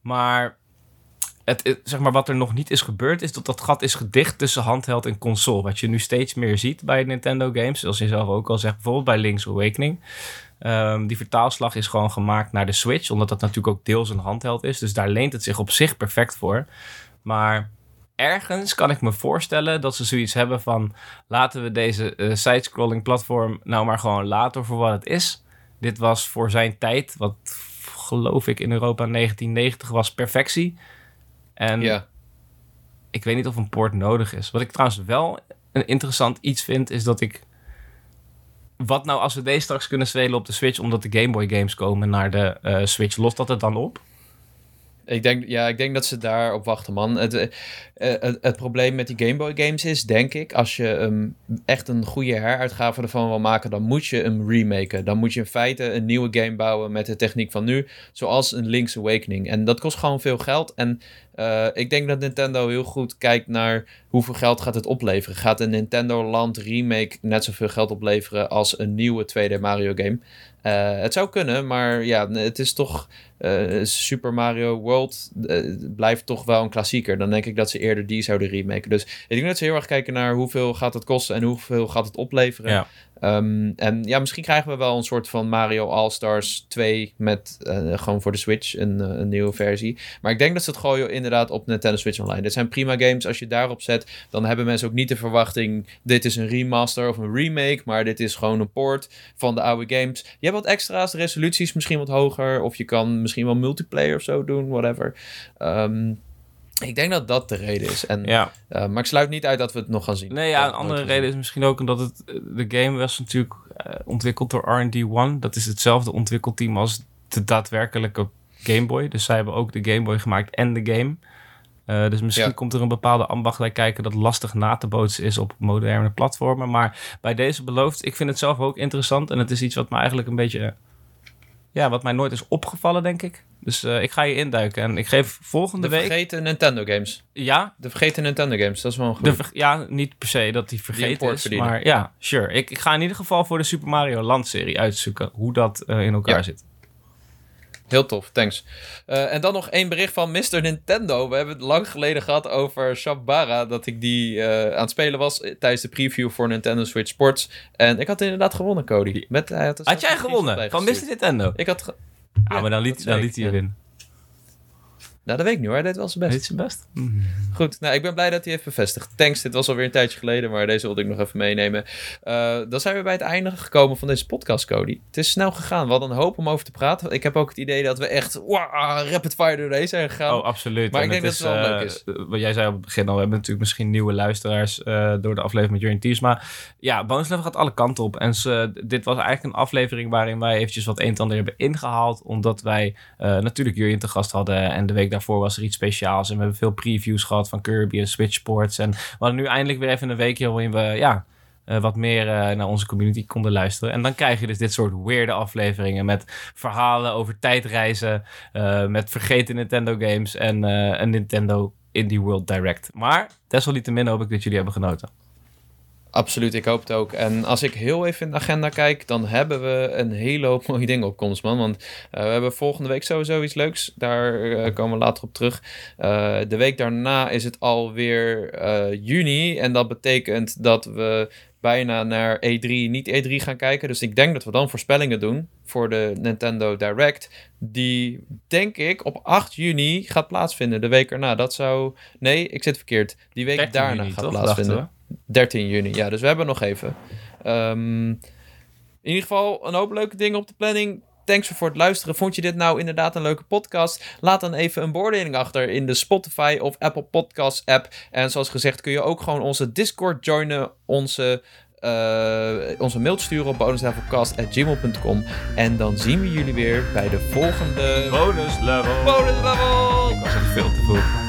Maar, het, zeg maar wat er nog niet is gebeurd is dat dat gat is gedicht tussen handheld en console. Wat je nu steeds meer ziet bij Nintendo games. Zoals je zelf ook al zegt, bijvoorbeeld bij Link's Awakening. Um, die vertaalslag is gewoon gemaakt naar de Switch. Omdat dat natuurlijk ook deels een handheld is. Dus daar leent het zich op zich perfect voor. Maar ergens kan ik me voorstellen dat ze zoiets hebben van... laten we deze uh, sidescrolling platform nou maar gewoon laten voor wat het is. Dit was voor zijn tijd, wat geloof ik in Europa 1990 was, perfectie. En ja. ik weet niet of een port nodig is. Wat ik trouwens wel een interessant iets vind, is dat ik... Wat nou als we deze straks kunnen spelen op de Switch... omdat de Game Boy games komen naar de uh, Switch, lost dat het dan op? Ik denk, ja, ik denk dat ze daarop wachten, man. Het, uh, het, het, probleem met die Game Boy games is, denk ik, als je echt een goede heruitgave ervan wil maken, dan moet je hem remaken. Dan moet je in feite een nieuwe game bouwen met de techniek van nu, zoals een Link's Awakening. En dat kost gewoon veel geld. En uh, ik denk dat Nintendo heel goed kijkt naar hoeveel geld gaat het opleveren. Gaat een Nintendo Land remake net zoveel geld opleveren als een nieuwe 2D Mario game? Uh, het zou kunnen, maar ja, het is toch uh, Super Mario World uh, blijft toch wel een klassieker. Dan denk ik dat ze eerder die zouden remaken. Dus ik denk dat ze heel erg kijken naar hoeveel gaat het kosten en hoeveel gaat het opleveren. Ja. Um, en ja, misschien krijgen we wel een soort van Mario All-Stars 2 met uh, gewoon voor de Switch een, een, nieuwe versie. Maar ik denk dat ze het gooien inderdaad op Nintendo Switch Online. Dit zijn prima games. Als je daarop zet, dan hebben mensen ook niet de verwachting... dit is een remaster of een remake, maar dit is gewoon een port van de oude games. Je hebt wat extra's, de resoluties misschien wat hoger... of je kan misschien wel multiplayer of zo doen, whatever. Um, Ik denk dat dat de reden is. En, Ja. eh, maar ik sluit niet uit dat we het nog gaan zien. Nee, ja, een andere reden is misschien ook omdat het, de game was natuurlijk eh, ontwikkeld door R&D One. Dat is hetzelfde ontwikkelteam als de daadwerkelijke Game Boy. Dus zij hebben ook de Game Boy gemaakt en de game. Eh, dus misschien Ja. komt er een bepaalde ambacht bij kijken dat lastig na te bootsen is op moderne platformen. Maar bij deze beloofd, ik vind het zelf ook interessant. En het is iets wat me eigenlijk een beetje, ja, wat mij nooit is opgevallen, denk ik. Dus eh, ik ga je induiken en ik geef volgende De week, vergeten Nintendo games. ja, De vergeten Nintendo games, dat is wel een de goed. ver- ja, niet per se dat die vergeten import is, verdienen. maar ja, sure. Ik, ik ga in ieder geval voor de Super Mario Land serie uitzoeken hoe dat eh, in elkaar Ja. zit. Heel tof, thanks. Eh, en dan nog één bericht van Mr. Nintendo. We hebben het lang geleden gehad over Shabara. Dat ik die eh, aan het spelen was eh, tijdens de preview voor Nintendo Switch Sports. En ik had inderdaad gewonnen, Cody. Met, hij had, Had jij gewonnen van Mr. Nintendo? Ik had... ge- Ah, maar dan liet, dan liet hij ja. winnen. Nou, dat weet ik niet hoor. Hij deed wel zijn best. Deed zijn best? Goed, nou, ik ben blij dat hij heeft bevestigd. Thanks, dit was alweer een tijdje geleden, maar deze wilde ik nog even meenemen. Eh, dan zijn we bij het einde gekomen van deze podcast, Cody. Het is snel gegaan. We hadden een hoop om over te praten. Ik heb ook het idee dat we echt wow, rapid fire door deze zijn gegaan. Oh, absoluut. Maar En ik denk dat het wel eh, leuk is. Wat jij zei op het begin al, we hebben natuurlijk misschien nieuwe luisteraars eh, door de aflevering met Jurgen Tiers. Maar ja, Bonus Level gaat alle kanten op. En ze, dit was eigenlijk een aflevering waarin wij eventjes wat een en ander hebben ingehaald. Omdat wij eh, natuurlijk Jurgen te gast hadden. En de week daarvoor was er iets speciaals. En we hebben veel previews gehad van Kirby en Switch Sports. En we hadden nu eindelijk weer even een weekje waarin we ja, eh, wat meer eh, naar onze community konden luisteren. En dan krijg je dus dit soort weirde afleveringen met verhalen over tijdreizen, eh, met vergeten Nintendo games en een Nintendo Indie World Direct. Maar desalniettemin hoop ik dat jullie hebben genoten. Absoluut, ik hoop het ook. En als ik heel even in de agenda kijk, dan hebben we een hele hoop mooie dingen op komst, man. Want eh, we hebben volgende week sowieso iets leuks. Daar eh, komen we later op terug. Eh, de week daarna is het alweer juni. En dat betekent dat we bijna naar E3, niet E3 gaan kijken. Dus ik denk dat we dan voorspellingen doen voor de Nintendo Direct. Die, denk ik, op 8 juni gaat plaatsvinden. De week erna. Dat zou... Nee, ik zit verkeerd. Die week 13 daarna juni, gaat toch? plaatsvinden. Dachten 13 juni, ja, dus we hebben nog even. Ehm, in ieder geval een hoop leuke dingen op de planning. Thanks voor het luisteren. Vond je dit nou inderdaad een leuke podcast? Laat dan even een beoordeling achter in de Spotify of Apple Podcasts app. En zoals gezegd kun je ook gewoon onze Discord joinen. Onze, eh, onze mail sturen op bonuslevelcast.gmail.com. En dan zien we jullie weer bij de volgende Bonus level! bonus level. Ik was echt veel te vroeg.